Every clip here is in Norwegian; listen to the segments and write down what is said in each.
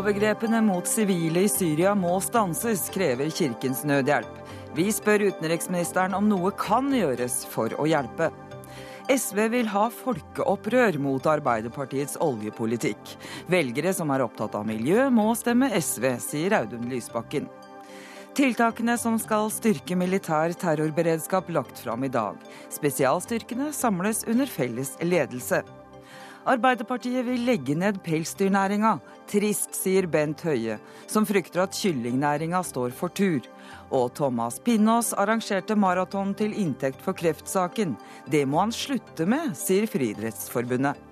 Overgrepene mot sivile i Syria må stanses, krever Kirkens Nødhjelp. Vi spør utenriksministeren om noe kan gjøres for å hjelpe. SV vil ha folkeopprør mot Arbeiderpartiets oljepolitikk. Velgere som er opptatt av miljø, må stemme SV, sier Audun Lysbakken. Tiltakene som skal styrke militær terrorberedskap lagt fram i dag. Spesialstyrkene samles under felles ledelse. Arbeiderpartiet vil legge ned pelsdyrnæringa. Trist, sier Bent Høie, som frykter at kyllingnæringa står for tur. Og Thomas Pinnås arrangerte maraton til inntekt for kreftsaken. Det må han slutte med, sier Friidrettsforbundet.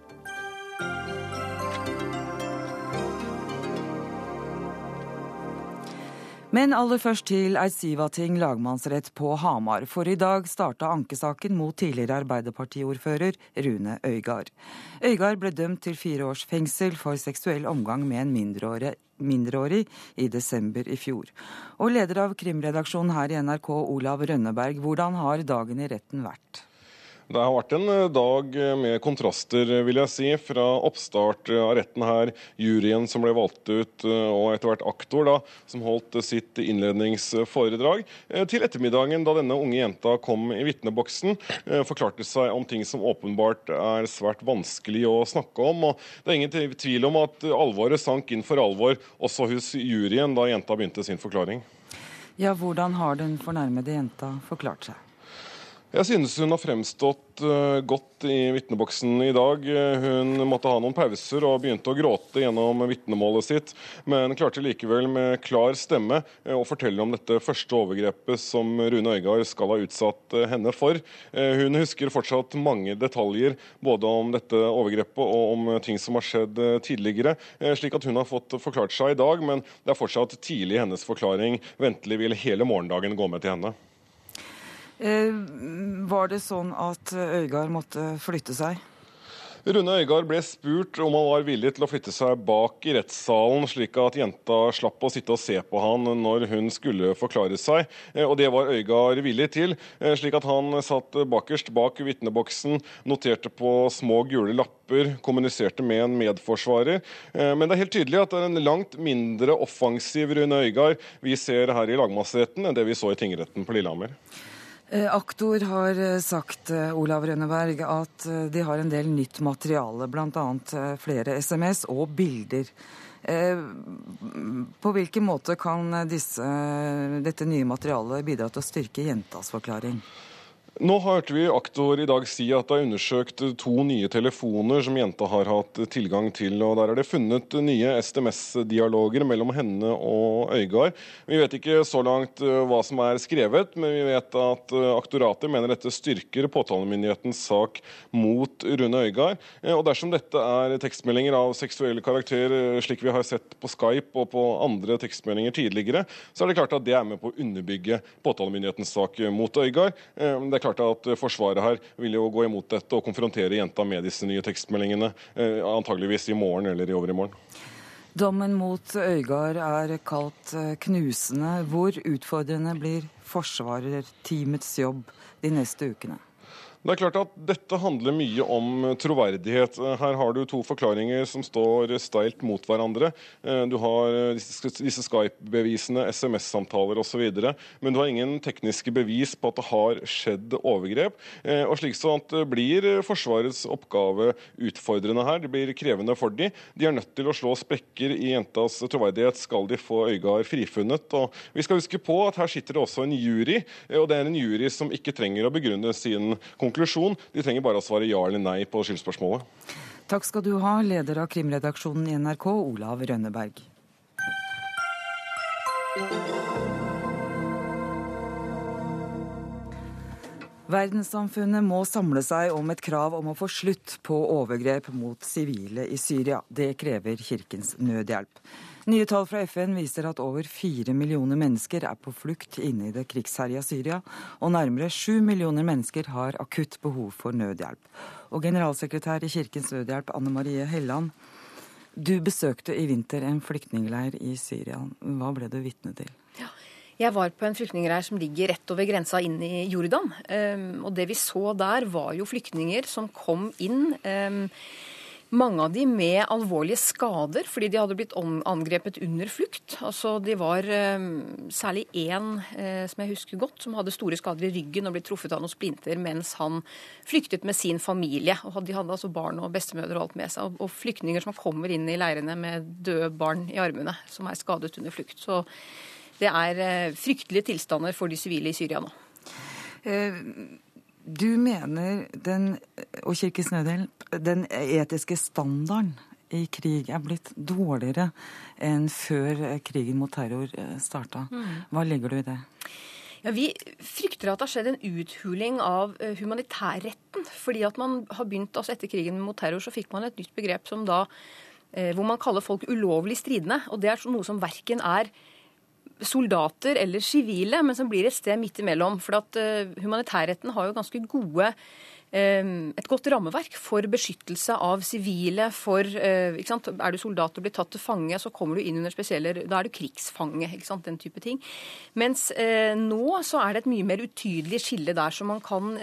Men aller først til Eidsivating lagmannsrett på Hamar. For i dag starta ankesaken mot tidligere Arbeiderpartiordfører Rune Øygard. Øygard ble dømt til fire års fengsel for seksuell omgang med en mindreårig, mindreårig i desember i fjor. Og leder av krimredaksjonen her i NRK, Olav Rønneberg, hvordan har dagen i retten vært? Det har vært en eh, dag med kontraster, vil jeg si. Fra oppstart av retten her, juryen som ble valgt ut, eh, og etter hvert aktor da, som holdt sitt innledningsforedrag, eh, til ettermiddagen da denne unge jenta kom i vitneboksen, forklarte seg om ting som åpenbart er svært vanskelig å snakke om. og Det er ingen tvil om at alvoret sank inn for alvor også hos juryen da jenta begynte sin forklaring. Ja, Hvordan har den fornærmede jenta forklart seg? Jeg synes hun har fremstått uh, godt i vitneboksen i dag. Hun måtte ha noen pauser og begynte å gråte gjennom vitnemålet sitt, men klarte likevel med klar stemme uh, å fortelle om dette første overgrepet som Rune Øygard skal ha utsatt uh, henne for. Hun husker fortsatt mange detaljer både om dette overgrepet og om ting som har skjedd tidligere, slik at hun har fått forklart seg i dag, men det er fortsatt tidlig i hennes forklaring. Ventelig vil hele morgendagen gå med til henne. Eh, var det sånn at Øygard måtte flytte seg? Rune Øygard ble spurt om han var villig til å flytte seg bak i rettssalen, slik at jenta slapp å sitte og se på han når hun skulle forklare seg. Eh, og det var Øygard villig til, eh, slik at han satt bakerst bak vitneboksen, noterte på små gule lapper, kommuniserte med en medforsvarer. Men det er helt tydelig at det er en langt mindre offensiv Rune Øygard vi ser her i lagmannsretten enn det vi så i tingretten på Lillehammer. Eh, aktor har eh, sagt eh, Olav Rønneberg, at de har en del nytt materiale, bl.a. flere SMS og bilder. På hvilken måte kan disse, dette nye materialet bidra til å styrke jentas forklaring? Nå hørte vi aktor i dag si at det er undersøkt to nye telefoner som jenta har hatt tilgang til. og Der er det funnet nye SMS-dialoger mellom henne og Øygard. Vi vet ikke så langt eh, hva som er skrevet, men vi vet at eh, aktoratet mener dette styrker påtalemyndighetens sak mot Rune Øygard. Eh, og Dersom dette er tekstmeldinger av seksuell karakter, slik vi har sett på Skype og på andre tekstmeldinger tidligere, så er det klart at det er med på å underbygge påtalemyndighetens sak mot Øygard. Det er klart at Forsvaret her vil jo gå imot dette og konfrontere jenta med disse nye tekstmeldingene. Eh, antageligvis i morgen eller i overmorgen. Dommen mot Øygard er kalt eh, knusende. Hvor utfordrende blir forsvarerteamets jobb de neste ukene? Det er klart at Dette handler mye om troverdighet. Her har du to forklaringer som står steilt mot hverandre. Eh, du har disse Skype-bevisene, SMS-samtaler osv. Men du har ingen tekniske bevis på at det har skjedd overgrep. Eh, og slik sånn blir Forsvarets oppgave utfordrende her. Det blir krevende for dem. De er nødt til å slå sprekker i jentas troverdighet skal de få Øygard frifunnet. Og vi skal huske på at her sitter det også en jury, eh, og det er en jury som ikke trenger å begrunne sin konklusjon konklusjon. De trenger bare å svare ja eller nei på skyldspørsmålet. Takk skal du ha, leder av krimredaksjonen i NRK, Olav Rønneberg. Verdenssamfunnet må samle seg om et krav om å få slutt på overgrep mot sivile i Syria. Det krever Kirkens Nødhjelp. Nye tall fra FN viser at over fire millioner mennesker er på flukt inne i det krigsherja Syria, og nærmere sju millioner mennesker har akutt behov for nødhjelp. Og generalsekretær i Kirkens Nødhjelp, Anne Marie Helland, du besøkte i vinter en flyktningleir i Syria. Hva ble du vitne til? Jeg var på en flyktningleir som ligger rett over grensa inn i Jordan. Um, og det vi så der, var jo flyktninger som kom inn um, Mange av de med alvorlige skader fordi de hadde blitt angrepet under flukt. Altså, de var eh, særlig én eh, som jeg husker godt, som hadde store skader i ryggen og ble truffet av noen splinter mens han flyktet med sin familie. Og de hadde altså barn og bestemødre og alt med seg. Og, flyktninger som kommer inn i leirene med døde barn i armene, som er skadet under flukt. Så det er eh, fryktelige tilstander for de sivile i Syria nå. Eh, du mener den, og Kirkens Nødhjelp, den etiske standarden i krig er blitt dårligere enn før krigen mot terror eh, starta. Mm. Hva legger du i det? Ja, Vi frykter at det har skjedd en uthuling av eh, humanitærretten. fordi at man har begynt, altså Etter krigen mot terror så fikk man et nytt begrep som da, eh, hvor man kaller folk ulovlig stridende. og Det er noe som verken er soldater eller sivile, men som blir et sted midt imellom. For at uh, humanitærretten har jo ganske gode uh, et godt rammeverk for beskyttelse av sivile. for, uh, Er du soldat og blir tatt til fange, så kommer du inn under spesielle Da er du krigsfange. ikke sant, Den type ting. Mens nå så er det et mye mer utydelig skille der, så man kan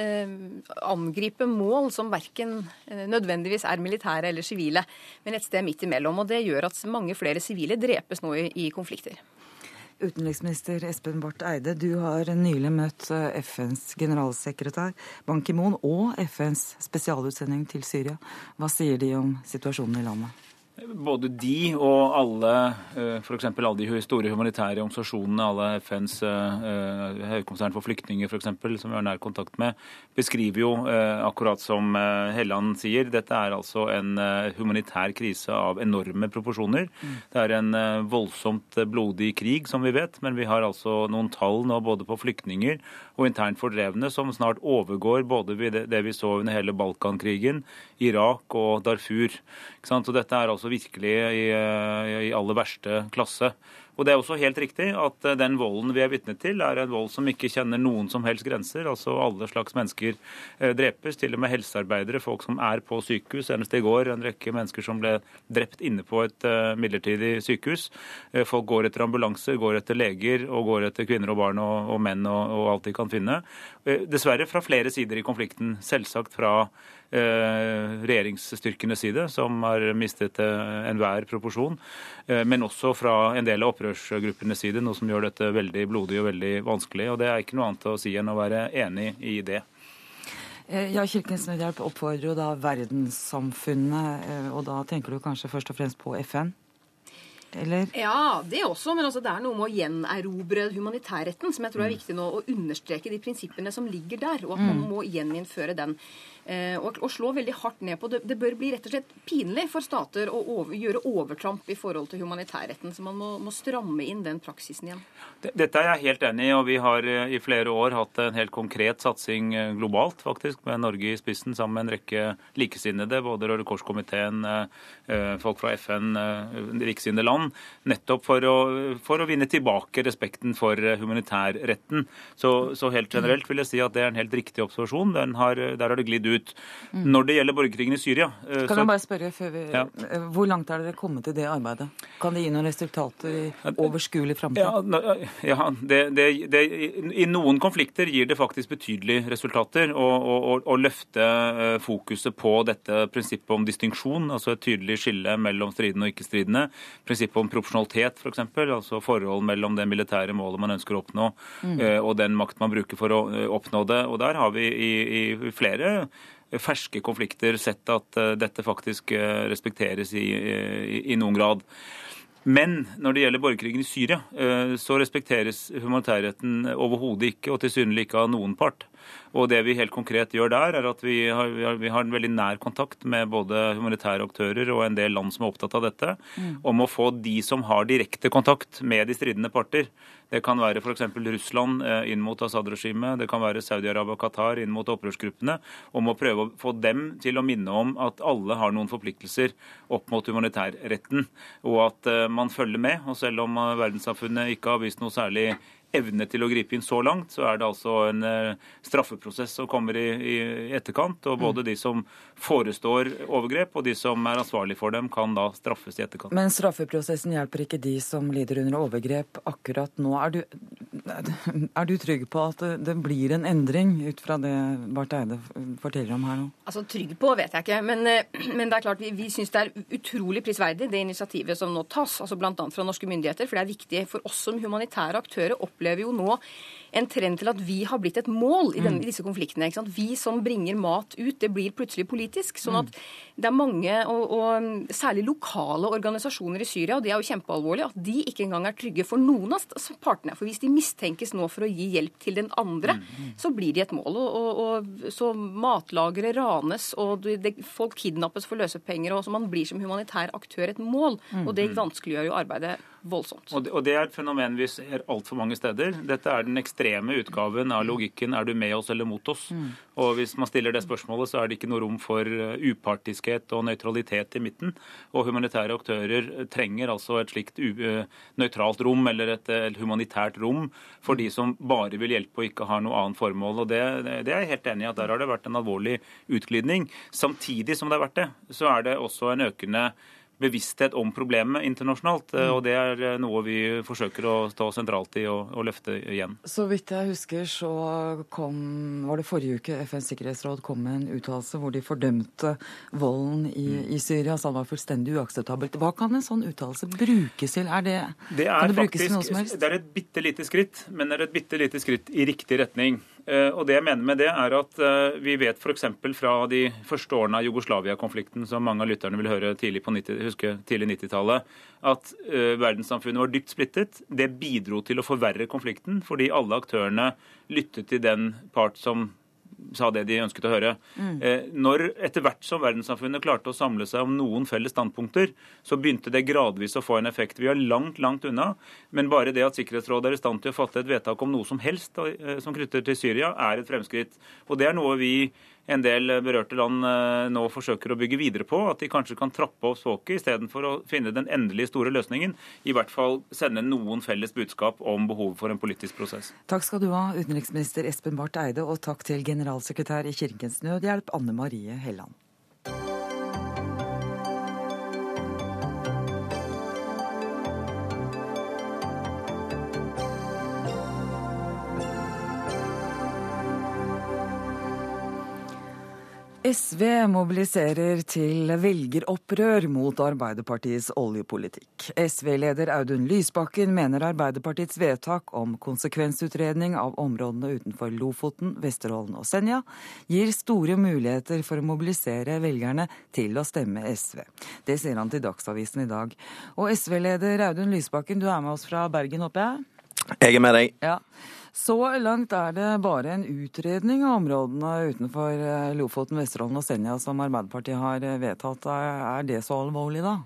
angripe mål som verken nødvendigvis er militære eller sivile, men et sted midt imellom. Og det gjør at mange flere sivile drepes nå i, i konflikter. Utenriksminister Espen Barth Eide, du har nylig møtt eh, FNs generalsekretær Ban Ki-moon og FNs spesialutsending til Syria. Hva sier de om situasjonen i landet? Både de og alle eh, f.eks. alle de store humanitære organisasjonene, alle FNs eh, høykommissæren for flyktninger f.eks., som vi har nær kontakt med, beskriver jo eh, akkurat som Helland sier, dette er altså en humanitær krise av enorme proporsjoner. Mm. Det er en voldsomt blodig krig, som vi vet, men vi har altså noen tall nå både på flyktninger og internt fordrevne som snart overgår både det vi så under hele Balkankrigen, Irak og Darfur. Så dette er altså virkelig i, i aller verste klasse. Og Det er også helt riktig at eh, den volden vi er vitne til, er en vold som ikke kjenner noen som helst grenser. Altså Alle slags mennesker eh, drepes, til og med helsearbeidere, folk som er på sykehus. Senest i går en rekke mennesker som ble drept inne på et eh, midlertidig sykehus. Folk går etter ambulanser, går etter leger og går etter kvinner og barn og, og menn og, og alt de kan finne. Dessverre fra flere sider i konflikten. Selvsagt fra Eh, regjeringsstyrkenes side, som har mistet eh, enhver proporsjon. Eh, men også fra en del av opprørsgruppenes side, noe som gjør dette veldig blodig og veldig vanskelig. Og det er ikke noe annet å si enn å være enig i det. Ja, Kirkens Nødhjelp oppfordrer jo da verdenssamfunnet, og da tenker du kanskje først og fremst på FN? eller? Ja, det også. Men altså, det er noe med å gjenerobre humanitærretten som jeg tror er mm. viktig nå. Å understreke de prinsippene som ligger der, og at man mm. må gjeninnføre den. Eh, og, og, slå veldig hardt ned på det. Det bør bli rett og slett pinlig for stater å over, gjøre overtramp i forhold til humanitærretten. Så man må, må stramme inn den praksisen igjen. Dette er jeg helt enig i, og vi har eh, i flere år hatt en helt konkret satsing eh, globalt, faktisk, med Norge i spissen sammen med en rekke likesinnede, både Røde Kors-komiteen, folk fra FN, likesinnede land, nettopp for å, for å, vinne tilbake respekten for humanitærretten. Så, så, helt generelt vil jeg si at det er en helt riktig observasjon. Har, der har det glidd ut ut. Mm. Når det gjelder borgerkrigen i Syria eh, Kan jeg bare spørre før vi, ja. Eh, hvor langt er dere kommet i det arbeidet? Kan det gi noen resultater i overskuelig framtid? Ja, ja det, det, det, I noen konflikter gir det faktisk betydelige resultater å løfte eh, fokuset på dette prinsippet om distinksjon, altså et tydelig skille mellom stridende og ikke-stridende. Prinsippet om proporsjonalitet, f.eks., for eksempel, altså forhold mellom det militære målet man ønsker å oppnå, mm. og den makt man bruker for å oppnå det. Og Der har vi i, i flere ferske konflikter sett at eh, dette faktisk eh, respekteres i, i, i noen grad. Men når det gjelder borgerkrigen i Syria, eh, så respekteres humanitærretten overhodet ikke, og tilsynelatende ikke av noen part. Og det vi helt konkret gjør der, er at vi har, vi har, en veldig nær kontakt med både humanitære aktører og en del land som er opptatt av dette, mm. om å få de som har direkte kontakt med de stridende parter. Det kan være f.eks. Russland eh, inn mot Assad-regimet, det kan være Saudi-Arabia og Qatar inn mot opprørsgruppene, om å prøve å få dem til å minne om at alle har noen forpliktelser opp mot humanitærretten, og at eh, man følger med. Og selv om verdenssamfunnet ikke har vist noe særlig evne til å gripe inn så langt, så er det altså en straffeprosess som kommer i, i etterkant. Og både de som forestår overgrep og de som er ansvarlig for dem, kan da straffes i etterkant. Men straffeprosessen hjelper ikke de som lider under overgrep akkurat nå. Er du, er du trygg på at det blir en endring ut fra det Barth Eide forteller om her nå? Altså Trygg på vet jeg ikke, men, men det er klart vi, vi syns det er utrolig prisverdig det initiativet som nå tas, altså bl.a. fra norske myndigheter. For det er viktig for oss som humanitære aktører opplever jo nå en trend til at vi har blitt et mål i, denne, i disse konfliktene. Vi som bringer mat ut, det blir plutselig politisk. sånn at det er mange, og, og særlig lokale organisasjoner i Syria, og det er jo kjempealvorlig, at de ikke engang er trygge for noen av partene. For hvis de mistenkes nå for å gi hjelp til den andre, så blir de et mål. Og, og, og Så matlagre ranes, og det, folk kidnappes for løsepenger, og så man blir som humanitær aktør et mål. Og det vanskeliggjør jo arbeidet voldsomt. Og det, og det er et fenomen vi ser altfor mange steder. Dette er den ekstreme utgaven av logikken 'er du med oss eller mot oss'? Mm. Og hvis man stiller det spørsmålet, så er det ikke noe rom for uh, upartiskhet og nøytralitet i midten. Og humanitære aktører trenger altså et slikt uh, nøytralt rom, eller et, et, humanitært rom, for de som bare vil hjelpe og ikke har noe annet formål. Og det, det er jeg helt enig i at der har det vært en alvorlig utglidning. Samtidig som det har vært det, så er det også en økende bevissthet om problemet internasjonalt. Mm. Og det er eh, noe vi forsøker å stå sentralt i og, og, løfte igjen. Så vidt jeg husker, så kom, var det forrige uke FNs sikkerhetsråd kom med en uttalelse hvor de fordømte volden i, mm. i Syria, så det var fullstendig uakseptabelt. Hva kan en sånn uttalelse brukes til? Er det, det er kan det brukes til noe som helst? Det er et bitte lite skritt, men det er et bitte lite skritt i riktig retning. Eh, og det jeg mener med det, er at eh, vi vet f.eks. fra de første årene av Jugoslavia-konflikten, som mange av lytterne vil høre tidlig på 90, huske tidlig 90-tallet, at uh, verdenssamfunnet var dypt splittet. Det bidro til å forverre konflikten, fordi alle aktørene lyttet til den part som sa det de ønsket å høre. Mm. Eh, når etter hvert som verdenssamfunnet klarte å samle seg om noen felles standpunkter, så begynte det gradvis å få en effekt. Vi er langt, langt unna, men bare det at Sikkerhetsrådet er i stand til å fatte et vedtak om noe som helst eh, som knytter til Syria, er et fremskritt. Og det er noe vi en del berørte land eh, nå forsøker å bygge videre på. At de kanskje kan trappe opp språket istedenfor å finne den endelige store løsningen. I hvert fall sende noen felles budskap om behovet for en politisk prosess. Takk skal du ha, utenriksminister Espen Barth Eide, og takk til generalsekretær i Kirkens Nødhjelp, Anne Marie Helland. SV mobiliserer til velgeropprør mot Arbeiderpartiets oljepolitikk. SV-leder Audun Lysbakken mener Arbeiderpartiets vedtak om konsekvensutredning av områdene utenfor Lofoten, Vesterålen og Senja gir store muligheter for å mobilisere velgerne til å stemme SV. Det sier han til Dagsavisen i dag. Og SV-leder Audun Lysbakken, du er med oss fra Bergen, håper jeg? Jeg er med deg. Ja. Så langt er det bare en utredning av områdene utenfor eh, Lofoten, Vesterålen og Senja som Arbeiderpartiet har eh, vedtatt. Er det så alvorlig, da?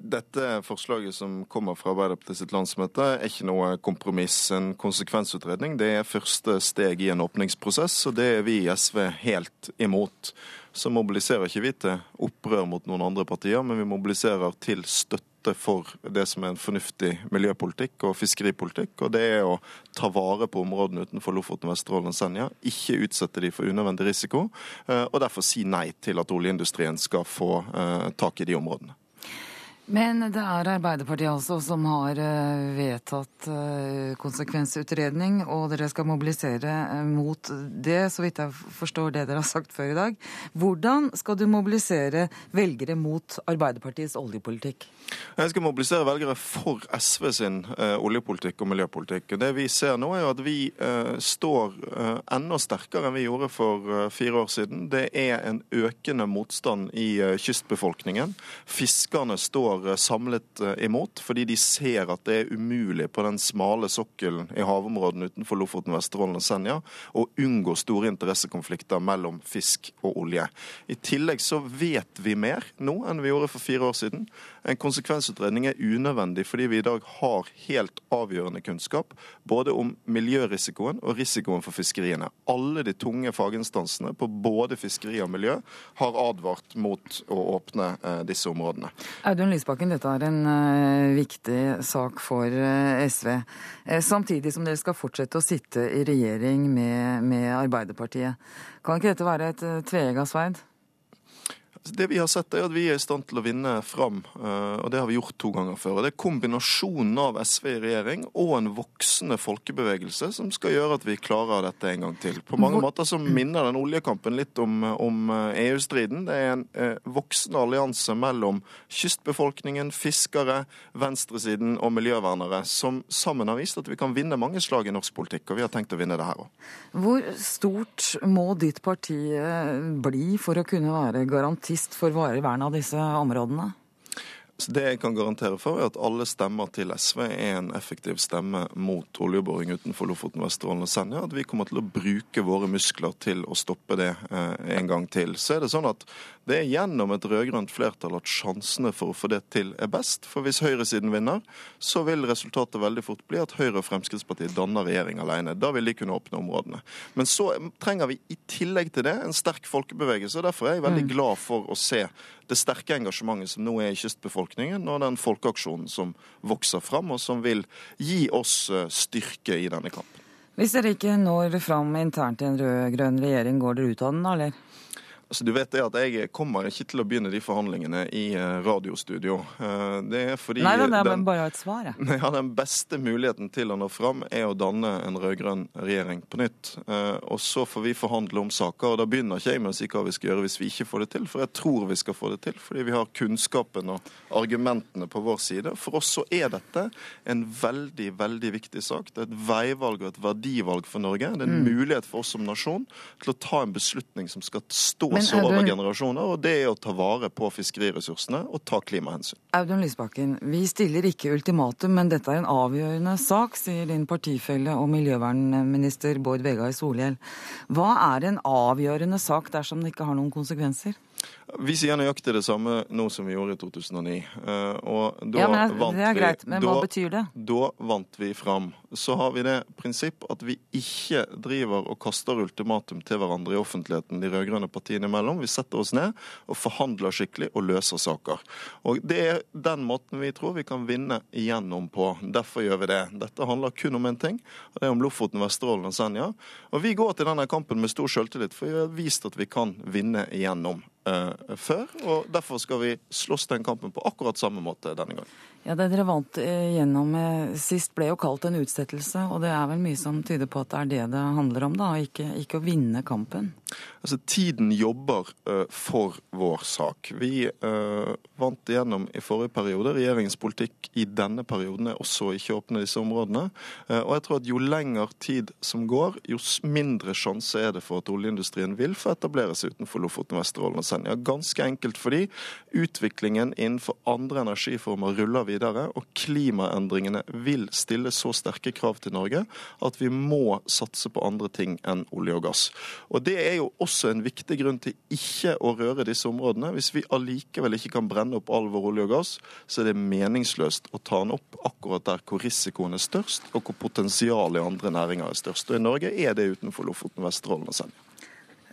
Dette forslaget som kommer fra Arbeiderpartiet sitt landsmøte, er ikke noe kompromiss. En konsekvensutredning det er første steg i en åpningsprosess, og det er vi i SV helt imot. Så mobiliserer ikke vi til opprør mot noen andre partier, men vi mobiliserer til støtte støtte for det som er en fornuftig miljøpolitikk og fiskeripolitikk. Og det er å ta vare på områdene utenfor Lofoten, Vesterålen og Senja. Ikke utsette de for unødvendig risiko, eh, og derfor si nei til at oljeindustrien skal få eh, tak i de områdene. Men det er Arbeiderpartiet altså som har eh, vedtatt eh, konsekvensutredning, og dere skal mobilisere eh, mot det, så vidt jeg forstår det dere har sagt før i dag. Hvordan skal du mobilisere velgere mot Arbeiderpartiets oljepolitikk? Jeg skal mobilisere velgere for SV sin oljepolitikk og miljøpolitikk. Det vi ser nå, er at vi står enda sterkere enn vi gjorde for fire år siden. Det er en økende motstand i kystbefolkningen. Fiskerne står har samlet eh, imot, fordi de ser at det er umulig på den smale sokkelen i havområdene utenfor Lofoten, Vesterålen og Senja å unngå store interessekonflikter mellom fisk og olje. I tillegg så vet vi mer nå enn vi gjorde for fire år siden. En konsekvensutredning er unødvendig fordi vi i dag har helt avgjørende kunnskap både om miljørisikoen og risikoen for fiskeriene. Alle de tunge faginstansene på både fiskeri og miljø har advart mot å åpne eh, disse områdene. Audun Lysbakken, dette er en uh, viktig sak for uh, SV. Samtidig som dere skal fortsette å sitte i regjering med, med Arbeiderpartiet. Kan ikke dette være et tveegga sverd? Det vi har sett er at vi er i stand til å vinne fram, eh, og det har vi gjort to ganger før. Og Det er kombinasjonen av SV i regjering og en voksende folkebevegelse som skal gjøre at vi klarer dette en gang til. På mange måter så minner den oljekampen litt om, om EU-striden. Det er en eh, voksende allianse mellom kystbefolkningen, fiskere, venstresiden og miljøvernere, som sammen har vist at vi kan vinne mange slag i norsk politikk, og vi har tenkt å vinne det her òg. Hvor stort må ditt parti eh, bli for å kunne være garantert garantist for varig vern av disse områdene? Det jeg kan garantere for, er at alle stemmer til SV er en effektiv stemme mot oljeboring utenfor Lofoten, Vesterålen og Senja. At vi kommer til å bruke våre muskler til å stoppe det eh, en gang til. Så er det sånn at det er gjennom et rød-grønt flertall at sjansene for å få det til er best. For hvis høyresiden vinner, så vil resultatet veldig fort bli at Høyre og Fremskrittspartiet danner regjering alene. Da vil de kunne åpne områdene. Men så trenger vi i tillegg til det en sterk folkebevegelse. og Derfor er jeg veldig mm. glad for å se det sterke engasjementet som nå er i kystbefolkningen, og den folkeaksjonen som vokser fram, og som vil gi oss eh, styrke i denne kampen. Hvis dere ikke når fram internt i en rød-grønn regjering, går dere ut av den, eller? Altså, du vet det at Jeg kommer ikke til å begynne de forhandlingene i uh, radiostudio. Uh, det er fordi Nei, det er bare et svar. Ja, Den beste muligheten til å nå fram er å danne en rød-grønn regjering på nytt. Uh, og Så får vi forhandle om saker. og Da begynner ikke jeg med å si hva vi skal gjøre hvis vi ikke får det til. For jeg tror vi skal få det til, fordi vi har kunnskapen og argumentene på vår side. For oss så er dette en veldig, veldig viktig sak. Det er et veivalg og et verdivalg for Norge. Det er en mm. mulighet for oss som nasjon til å ta en beslutning som skal stå også over generasjoner, og det er å ta vare på fiskeriressursene og ta klimahensyn. Audun Lysbakken, vi stiller ikke ultimatum, men dette er en avgjørende sak, sier din partifelle og miljøvernminister Bård Vegar Solhjell. Hva er en avgjørende sak dersom det ikke har noen konsekvenser? Vi sier nøyaktig det samme nå som vi gjorde i 2009. Eh, og da ja, men Det er greit, da? Da vant vi fram. Så har vi det prinsipp at vi ikke driver og kaster ultimatum til hverandre i offentligheten de rød-grønne partiene imellom. Vi setter oss ned og forhandler skikkelig og løser saker. Og Det er den måten vi tror vi kan vinne igjennom på. Derfor gjør vi det. Dette handler kun om én ting, og det er om Lofoten, Vesterålen og Senja. Og vi går til denne kampen med stor selvtillit, for vi har vist at vi kan vinne igjennom før. og Derfor skal vi slåss den kampen på akkurat samme måte denne gangen. Ja, Det dere vant eh, gjennom eh, sist ble jo kalt en utsettelse, og det er vel mye som tyder på at det er det det handler om, da, ikke, ikke å vinne kampen? Altså, Tiden jobber uh, for vår sak. Vi uh, vant igjennom i forrige periode. Regjeringens politikk i denne perioden er også å ikke åpne disse områdene. Uh, og jeg tror at jo lenger tid som går, jo mindre sjanse er det for at oljeindustrien vil få etablere seg utenfor Lofoten, Vesterålen og Senja. Ganske enkelt fordi utviklingen innenfor andre energiformer ruller videre, og klimaendringene vil stille så sterke krav til Norge at vi må satse på andre ting enn olje og gass. Og Det er jo også en viktig grunn til ikke å røre disse områdene. Hvis vi allikevel ikke kan brenne opp all vår olje og gass, så er det meningsløst å ta den opp akkurat der hvor risikoen er størst, og hvor potensialet i andre næringer er størst. Og I Norge er det utenfor Lofoten, Vesterålen og Senja.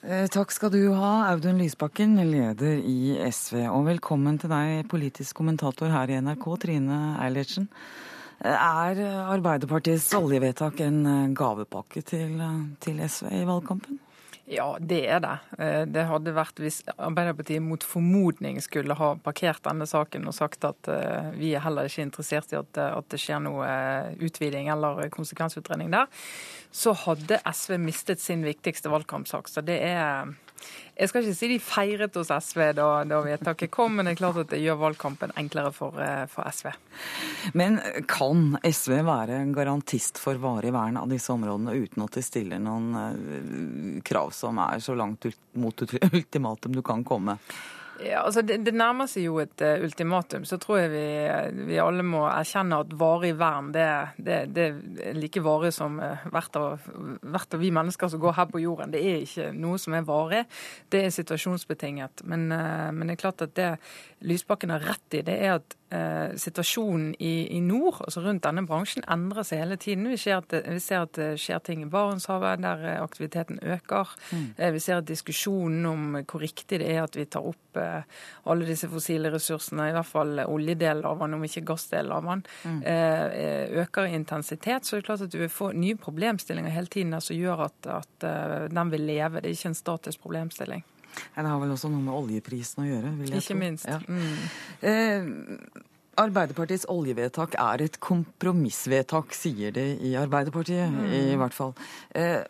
Eh, takk skal du ha, Audun Lysbakken, leder i SV. Og velkommen til deg, politisk kommentator her i NRK, Trine Eilertsen. Eh, er Arbeiderpartiets oljevedtak en eh, gavepakke til, til SV i valgkampen? Ja, det er det. Det hadde vært hvis Arbeiderpartiet mot formodning skulle ha parkert denne saken og sagt at vi er heller ikke interessert i at, at det skjer noe utviding eller konsekvensutredning der så hadde SV mistet sin viktigste valgkampsak. Så det er Jeg skal ikke si de feiret hos SV da, da vedtaket kom, men det er klart at det gjør valgkampen enklere for, eh, for SV. Men kan SV være en garantist for varig vern av disse områdene uten at de stiller noen eh, krav som er så langt mot ultimatum du kan komme? Ja, altså det, det, nærmer seg jo et uh, ultimatum. Så tror jeg vi, vi, alle må erkjenne at varig vern det, det, det er like varig som uh, hvert, av, hvert, av, vi mennesker som går her på jorden. Det er ikke noe som er varig. Det er situasjonsbetinget. Men, uh, men det er klart at det Lysbakken har rett i, det er at eh, situasjonen i, i, nord, altså rundt denne bransjen, endrer seg hele tiden. Vi ser at, vi ser at det skjer ting i Barentshavet der eh, aktiviteten øker. Mm. Eh, vi ser at diskusjonen om hvor riktig det er at vi tar opp eh, alle disse fossile ressursene, i hvert fall oljedelen av den, om ikke gassdelen av den, mm. eh, øker i intensitet. Så det er klart at du vil få nye problemstillinger hele tiden som gjør at, at den vil leve. Det er ikke en statisk problemstilling. Ja, det har vel også noe med oljeprisen å gjøre? vil jeg Ikke tro. minst. Ja. Mm. Eh, Arbeiderpartiets oljevedtak er et kompromissvedtak, sier de i Arbeiderpartiet mm. i hvert fall. Eh,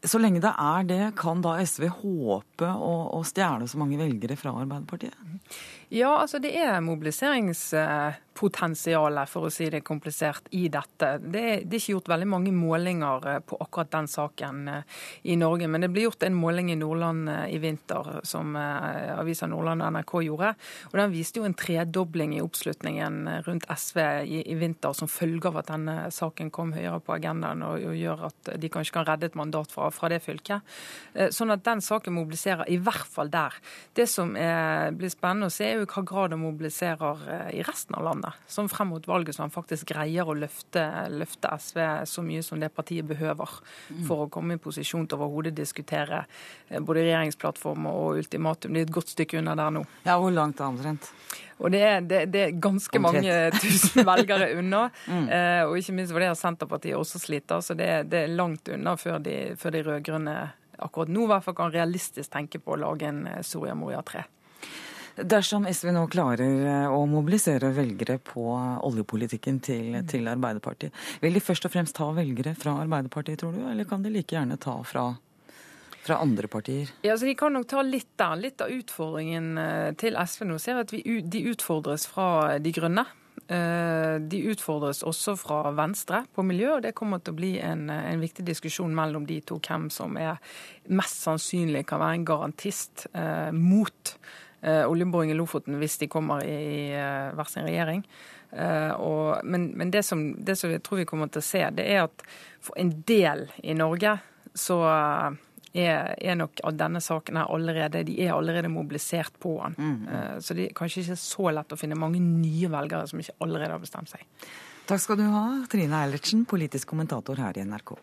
så lenge det er det, kan da SV håpe å, å stjele så mange velgere fra Arbeiderpartiet? Ja, altså det er mobiliseringspotensialet, for å si det komplisert, i dette. Det er, det er, ikke gjort veldig mange målinger eh, på akkurat den saken eh, i Norge. Men det ble gjort en måling i Nordland eh, i vinter, som avisa Nordland og NRK gjorde. Og Den viste jo en tredobling i oppslutningen rundt SV i, i vinter, som følge av at denne saken kom høyere på agendaen og, og gjør at de kanskje kan redde et mandat fra, fra det fylket. Sånn at den saken mobiliserer i hvert fall der. Det som er, blir spennende å se, er jo hva grad han mobiliserer eh, i resten av landet. Som frem mot valget så han faktisk greier å løfte, løfte SV så mye som det partiet behøver mm. for å komme i posisjon til overhodet diskutere eh, både regjeringsplattform og ultimatum. Det er et godt stykke unna der nå. Ja, Hvor langt er omtrent? Og det er, det, det er ganske Omtrent. mange tusen velgere unna. mm. eh, og ikke minst fordi Senterpartiet også sliter. Så det, det er langt unna før de, før de rød-grønne akkurat nå i hvert fall kan realistisk tenke på å lage en Soria Moria 3. Dersom SV nå klarer eh, å mobilisere velgere på oljepolitikken til, til, Arbeiderpartiet, vil de først og fremst ta velgere fra Arbeiderpartiet, tror du, eller kan de like gjerne ta fra, fra andre partier? Ja, så De kan nok ta litt der. Litt av utfordringen eh, til SV nå ser at vi, de utfordres fra De grønne. Eh, de utfordres også fra Venstre på miljø, og det kommer til å bli en, en viktig diskusjon mellom de to hvem som er mest sannsynlig kan være en garantist eh, mot oljeboring i Lofoten hvis de kommer i eh, hver sin regjering. Eh, og, men, men det, som, det, som, jeg tror vi kommer til å se, det er at for en del i Norge så er, er nok av denne saken her allerede De er allerede mobilisert på den. Mm. Så det er kanskje ikke så lett å finne mange nye velgere som ikke allerede har bestemt seg. Takk skal du ha, Trine Eilertsen, politisk kommentator her i NRK.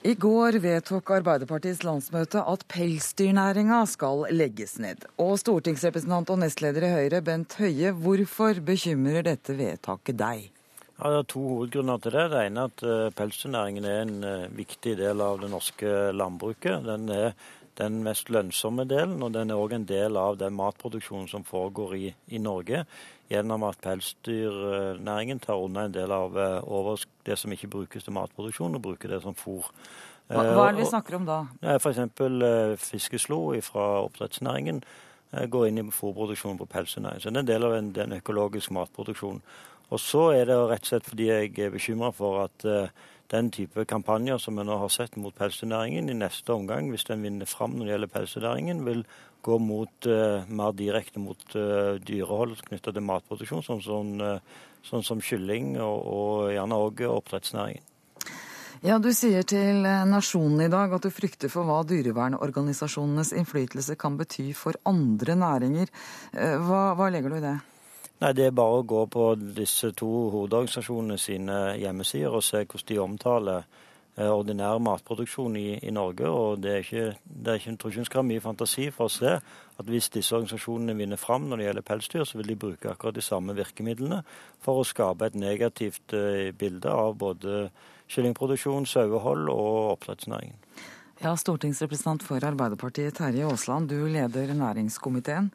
I går vedtok Arbeiderpartiets landsmøte at pelsdyrnæringa skal legges ned. Og stortingsrepresentant og nestleder i Høyre, Bent Høie, hvorfor bekymrer dette vedtaket deg? Ja, det er to hovedgrunner til det. Det ene er at eh, pelsdyrnæringen er en eh, viktig del av det norske landbruket. Den er den mest lønnsomme delen, og den er òg en del av den matproduksjonen som foregår i, i Norge gjennom at pelsdyrnæringen tar unna en del av eh, det som ikke brukes til matproduksjon, og bruker det som fôr. Hva, hva er det vi eh, snakker om da? F.eks. Eh, fiskeslo fra oppdrettsnæringen går inn i fôrproduksjonen på pelsdyrnæringen. Så det er en del av en, den økologiske matproduksjonen. Og så er det rett og slett fordi jeg er bekymra for at den type kampanjer som vi nå har sett mot pelsdyrnæringen, i neste omgang, hvis den vinner fram når det gjelder pelsdyrnæringen, vil gå mot, uh, mer direkte mot uh, dyrehold knytta til matproduksjon, sånn, sånn, uh, sånn, som kylling og, og gjerne òg oppdrettsnæringen. Ja, Du sier til Nasjonen i dag at du frykter for hva dyrevernorganisasjonenes innflytelse kan bety for andre næringer. Hva, hva legger du i det? Nei, Det er bare å gå på disse to hovedorganisasjonene sine hjemmesider og se hvordan de omtaler Eh, ordinær matproduksjon i, i Norge. og det er ikke, det er ikke, Jeg tror ikke en skal ha mye fantasi for å se at hvis disse organisasjonene vinner fram når det gjelder pelsdyr, så vil de bruke akkurat de samme virkemidlene for å skape et negativt eh, bilde av både kyllingproduksjon, sauehold og oppdrettsnæringen. Ja, Stortingsrepresentant for Arbeiderpartiet Terje Aasland, du leder næringskomiteen.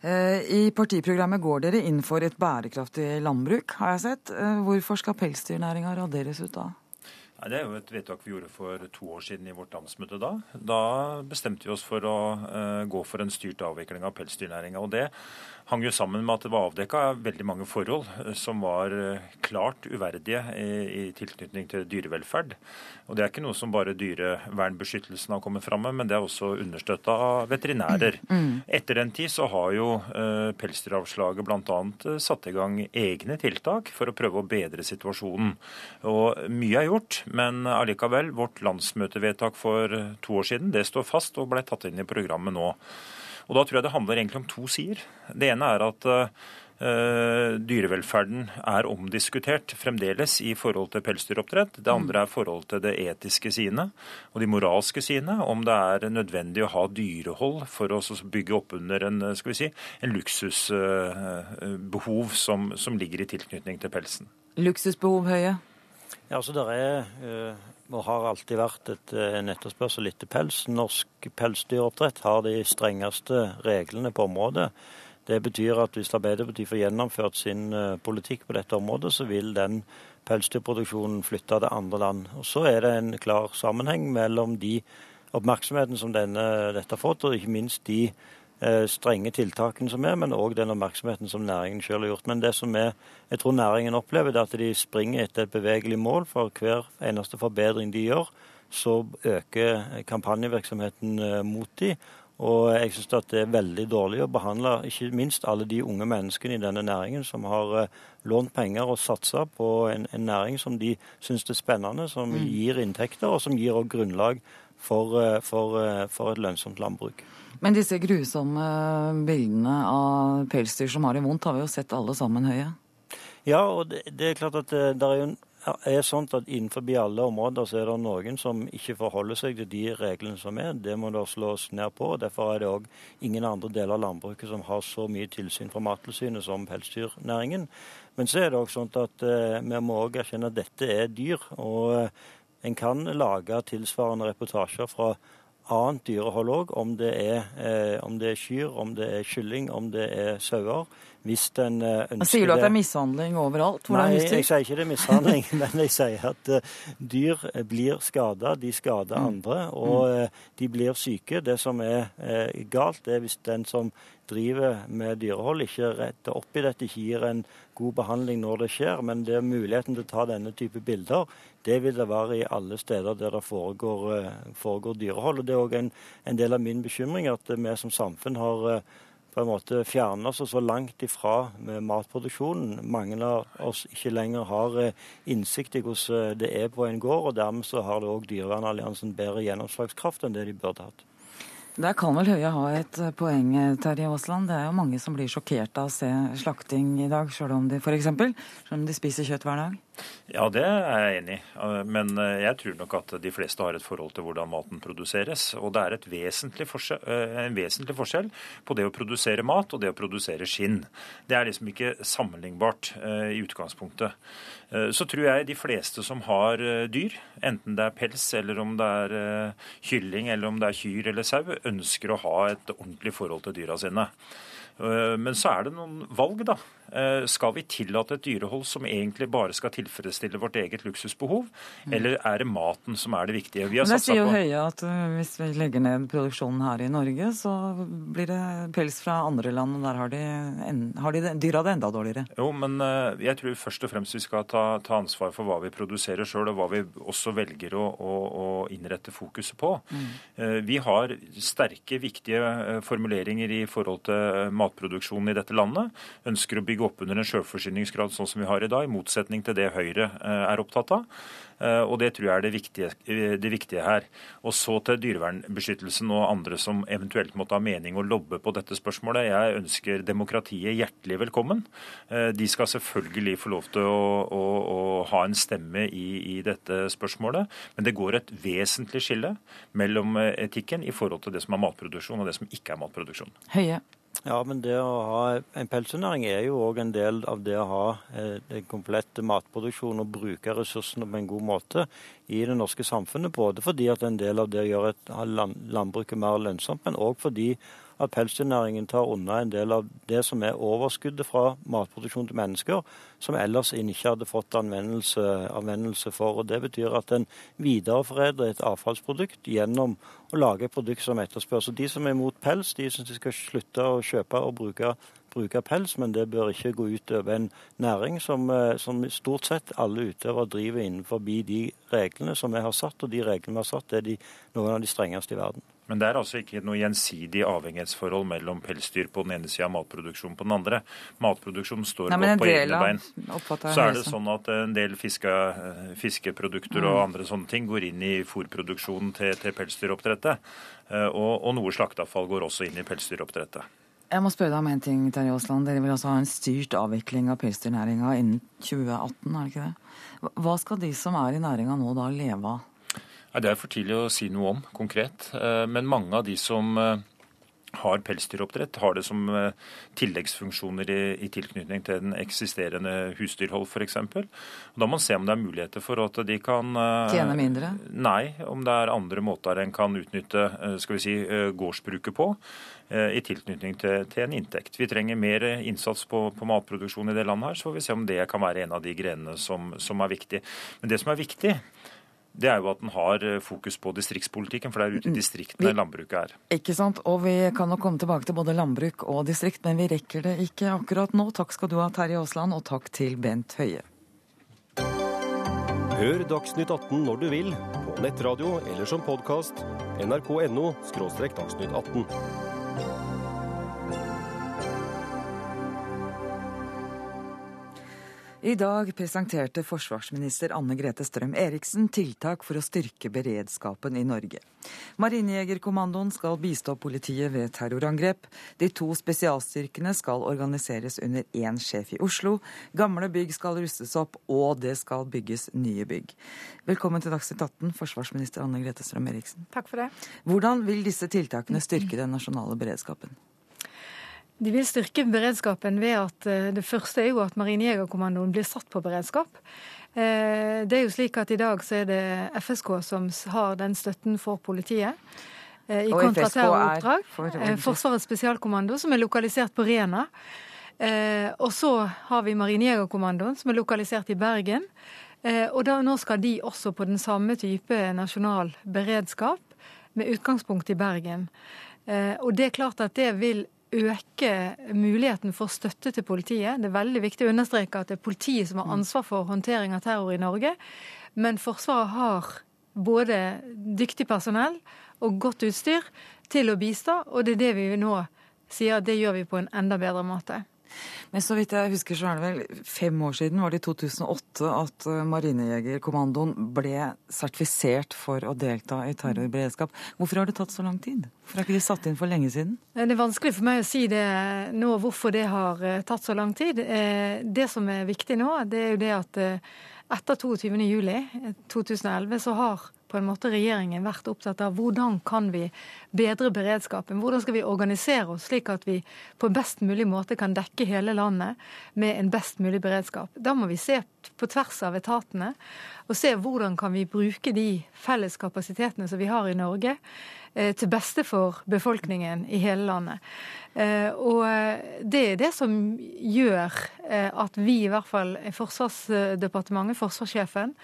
Eh, I partiprogrammet går dere inn for et bærekraftig landbruk, har jeg sett. Hvorfor skal pelsdyrnæringa raderes ut da? Det er jo et vedtak vi gjorde for to år siden i vårt landsmøte da. Da bestemte vi oss for å uh, gå for en styrt avvikling av pelsdyrnæringa. Det hang jo sammen med at det var avdekka veldig mange forhold eh, som var eh, klart uverdige i, i, tilknytning til dyrevelferd. Og Det er ikke noe som bare dyrevernbeskyttelsen har kommet fram med, men det er også understøtta av veterinærer. Mm. mm. Etter den tid så har jo uh, Pelsdyravslaget bl.a. satt i gang egne tiltak for å prøve å bedre situasjonen. Og Mye er gjort, Men allikevel, vårt landsmøtevedtak for to år siden det står fast og ble tatt inn i programmet nå. Og Da tror jeg det handler egentlig om to sider. Det ene er at uh, dyrevelferden er omdiskutert fremdeles i forhold til pelsdyroppdrett. Det andre er forhold til det etiske sidene og de moralske sidene. Om det er nødvendig å ha dyrehold for å bygge opp under en, skal vi si, en luksusbehov uh, som, som ligger i tilknytning til pelsen. Luksusbehov, Høie? Ja, altså det er uh, og har alltid vært et, en etterspørsel etter pels. Norsk pelsdyroppdrett har de strengeste reglene på området. Det betyr at hvis Arbeiderpartiet får gjennomført sin politikk på dette området, så vil den pelsdyrproduksjonen flytte til andre land. Og Så er det en klar sammenheng mellom de oppmerksomheten som denne, dette har fått, og ikke minst de Eh, strenge tiltakene som er, men òg den oppmerksomheten som næringen selv har gjort. Men det som er, jeg tror næringen opplever, det er at de springer etter et bevegelig mål. For hver eneste forbedring de gjør, så øker kampanjevirksomheten eh, mot de. Og jeg syns det er veldig dårlig å behandle ikke minst alle de unge menneskene i denne næringen som har eh, lånt penger og satsa på en, en, næring som de syns er spennende, som mm. gir inntekter, og som gir grunnlag for, for, for et lønnsomt landbruk. Men disse grusomme bildene av pelsdyr som har det vondt, har vi jo sett alle sammen, Høie? Ja, og det, det er klart at det, det er jo er sånn at Innenfor alle områder så er det noen som ikke forholder seg til de reglene som er. Det må det slås ned på. og Derfor er det òg ingen andre deler av landbruket som har så mye tilsyn fra Mattilsynet som pelsdyrnæringen. Men så er det òg sånn at eh, vi må òg erkjenne at dette er dyr. Og eh, en kan lage tilsvarende reportasjer fra annet dyrehold òg, om, eh, om, det er kyr, om det er kylling, om det er sauer. Hvis den eh, ønsker Sier du at det er mishandling overalt? Hvordan Nei, jeg sier ikke det er mishandling, men jeg sier at uh, dyr blir skada, de skader mm. andre, og uh, de blir syke. Det som er galt, det er hvis den som driver med dyrehold, ikke retter opp i dette, ikke gir en god behandling når det skjer. Men det er muligheten til å ta denne type bilder, det vil det være i alle steder der det foregår, foregår dyrehold. Og Det er òg en, en, del av min bekymring at vi som samfunn har på en måte fjerne oss så langt ifra med matproduksjonen. Mange av oss ikke lenger har eh, innsikt i hvordan det er på en gård, og dermed så har det òg Dyrevernalliansen bedre gjennomslagskraft enn det de burde hatt. Der kan vel Høie ha et eh, poeng, eh, Terje Aasland. Det er jo mange som blir sjokkert av å se slakting i dag, sjøl om de f.eks. De spiser kjøtt hver dag. Ja, det er jeg enig i. Men eh, jeg tror nok at de fleste har et forhold til hvordan maten produseres. Og det er vesentlig en vesentlig forskjell på det å produsere mat og det å produsere skinn. Det er liksom ikke sammenlignbart i utgangspunktet. Eh, så tror jeg de fleste som har eh, dyr, enten det er pels eller om det er eh, kylling eller om det er kyr eller sau, ønsker å ha et ordentlig forhold til dyra sine. Men så er det noen valg, da. Eh, skal vi tillate et dyrehold som egentlig bare skal tilfredsstille vårt eget luksusbehov, mm. eller er det maten som er det viktige? Vi det sier jo. Høie at eh, hvis vi legger ned produksjonen her i Norge, så blir det pels fra andre land, og der har de, har de dyra det enda dårligere. Jo, men eh, jeg tror først og fremst vi skal ta, ta ansvar for hva vi produserer sjøl, og hva vi også velger å, å, å innrette fokuset på. Mm. Vi har sterke, viktige formuleringer i forhold til matproduksjonen i dette landet. Ønsker å bygge bygge opp under en selvforsyningsgrad sånn som vi har i dag, i motsetning til det Høyre eh, er opptatt av. Eh, og Det tror jeg er det viktige, det viktige, her. Og Så til dyrevernbeskyttelsen og andre som eventuelt måtte ha mening å lobbe på dette spørsmålet. Jeg ønsker demokratiet hjertelig velkommen. Eh, de skal selvfølgelig få lov til å, å, å ha en stemme i, i, dette spørsmålet. Men det går et vesentlig skille mellom etikken i forhold til det som er matproduksjon og det som ikke er matproduksjon. Høye. Ja, men det å ha en pelsdyrnæring er jo òg en del av det å ha den komplette matproduksjonen og bruke ressursene på en god måte i det norske samfunnet. Både fordi at en del av det gjør et, landbruket mer lønnsomt, men òg fordi at pelsdyrnæringen tar unna en del av det som er overskuddet fra matproduksjon til mennesker, som ellers en ikke hadde fått anvendelse, anvendelse for. Og Det betyr at en videreforedler et avfallsprodukt gjennom å lage et produkt som etterspørs. Så De som er imot pels, de syns de skal slutte å kjøpe og bruke bruke pels, men det bør ikke gå ut over en næring som, eh, som stort sett alle utøvere driver innenfor de reglene som vi har satt. Og de reglene vi har satt, er de, noen av de strengeste i verden. Men det er altså ikke noe gjensidig avhengighetsforhold mellom pelsdyr på den ene sida og matproduksjon på den andre. Matproduksjon står Nei, godt på egne bein. Så er det det sånn at en del fiske, fiskeprodukter og andre sånne ting går inn i fôrproduksjonen til, til pelsdyroppdrettet. Eh, Og, og noe slakteavfall går også inn i pelsdyroppdrettet. Jeg må spørre deg om en ting, Terje Aasland. Dere vil altså ha en styrt avvikling av pelsdyrnæringa innen 2018, er det ikke det? Hva skal de som er i næringa nå da leve av? Nei, Det er for tidlig å si noe om konkret. Eh, Men mange av de som eh, har pelsdyroppdrett, har det som eh, tilleggsfunksjoner i, i tilknytning til den eksisterende husdyrhold f.eks. Da må man se om det er muligheter for at de kan Tjene mindre? Nei, om det er andre måter en kan utnytte skal vi si, gårdsbruket på i tilknytning til, til en inntekt. Vi trenger mer innsats på, på matproduksjon i det landet her, så får vi se om det kan være en av de grenene som, som er viktig. Men det som er viktig, det er jo at den har eh, fokus på distriktspolitikken, for det er ute i distriktene landbruket er. Ikke sant? Og vi kan nok komme tilbake til både landbruk og distrikt, men vi rekker det ikke akkurat nå. Takk skal du ha, Terje Aasland, og takk til Bent Høie. Hør Dagsnytt 18 når du vil, på nettradio eller som podkast. nrk.no – dagsnytt 18. I dag presenterte forsvarsminister Anne Grete Strøm Eriksen tiltak for å styrke beredskapen i Norge. Marinejegerkommandoen skal bistå politiet ved terrorangrep. De to spesialstyrkene skal organiseres under én sjef i Oslo. Gamle bygg skal rustes opp, og det skal bygges nye bygg. Velkommen til Dagsnytt 18, forsvarsminister Anne Grete Strøm Eriksen. Takk for det. Hvordan vil disse tiltakene styrke den nasjonale beredskapen? De vil styrke beredskapen ved at eh, det første er jo at Marinejegerkommandoen blir satt på beredskap. Eh, Det er jo slik at i dag så er det FSK som har den støtten for politiet. eh, I kontraterroroppdrag. er for- Forsvarets spesialkommando, som er lokalisert på Rena. Og så har vi Marinejegerkommandoen, som er lokalisert i Bergen. Og da, nå skal de også på den samme type nasjonal beredskap, med utgangspunkt i Bergen. Og det er klart at det vil øke muligheten for støtte til politiet. Det er veldig viktig å understreke at det er politiet som har ansvar for håndtering av terror i Norge. Men Forsvaret har både dyktig personell og godt utstyr til å bistå, og det er det vi nå sier at det gjør vi på en enda bedre måte. Men så vidt jeg husker, så er det vel fem år siden, var det i 2008, at eh, Marinejegerkommandoen ble sertifisert for å delta i terrorberedskap. Hvorfor har det tatt så lang tid? Hvorfor er ikke de satt inn for lenge siden? Det er vanskelig for meg å si det nå, hvorfor det har eh, tatt så lang tid. Eh, Det som er viktig nå, det er jo det at eh, etter 22. juli eh, 2011 så har på en måte regjeringen vært opptatt av hvordan kan vi bedre beredskapen. Hvordan skal vi organisere oss slik at vi på best mulig måte kan dekke hele landet med en best mulig beredskap. Da må vi se på tvers av etatene og se hvordan kan vi bruke de felles kapasitetene som vi har i Norge til beste for befolkningen i hele landet. Eh, Og eh, det er det som gjør eh, at vi, i hvert fall Forsvarsdepartementet, forsvarssjefen,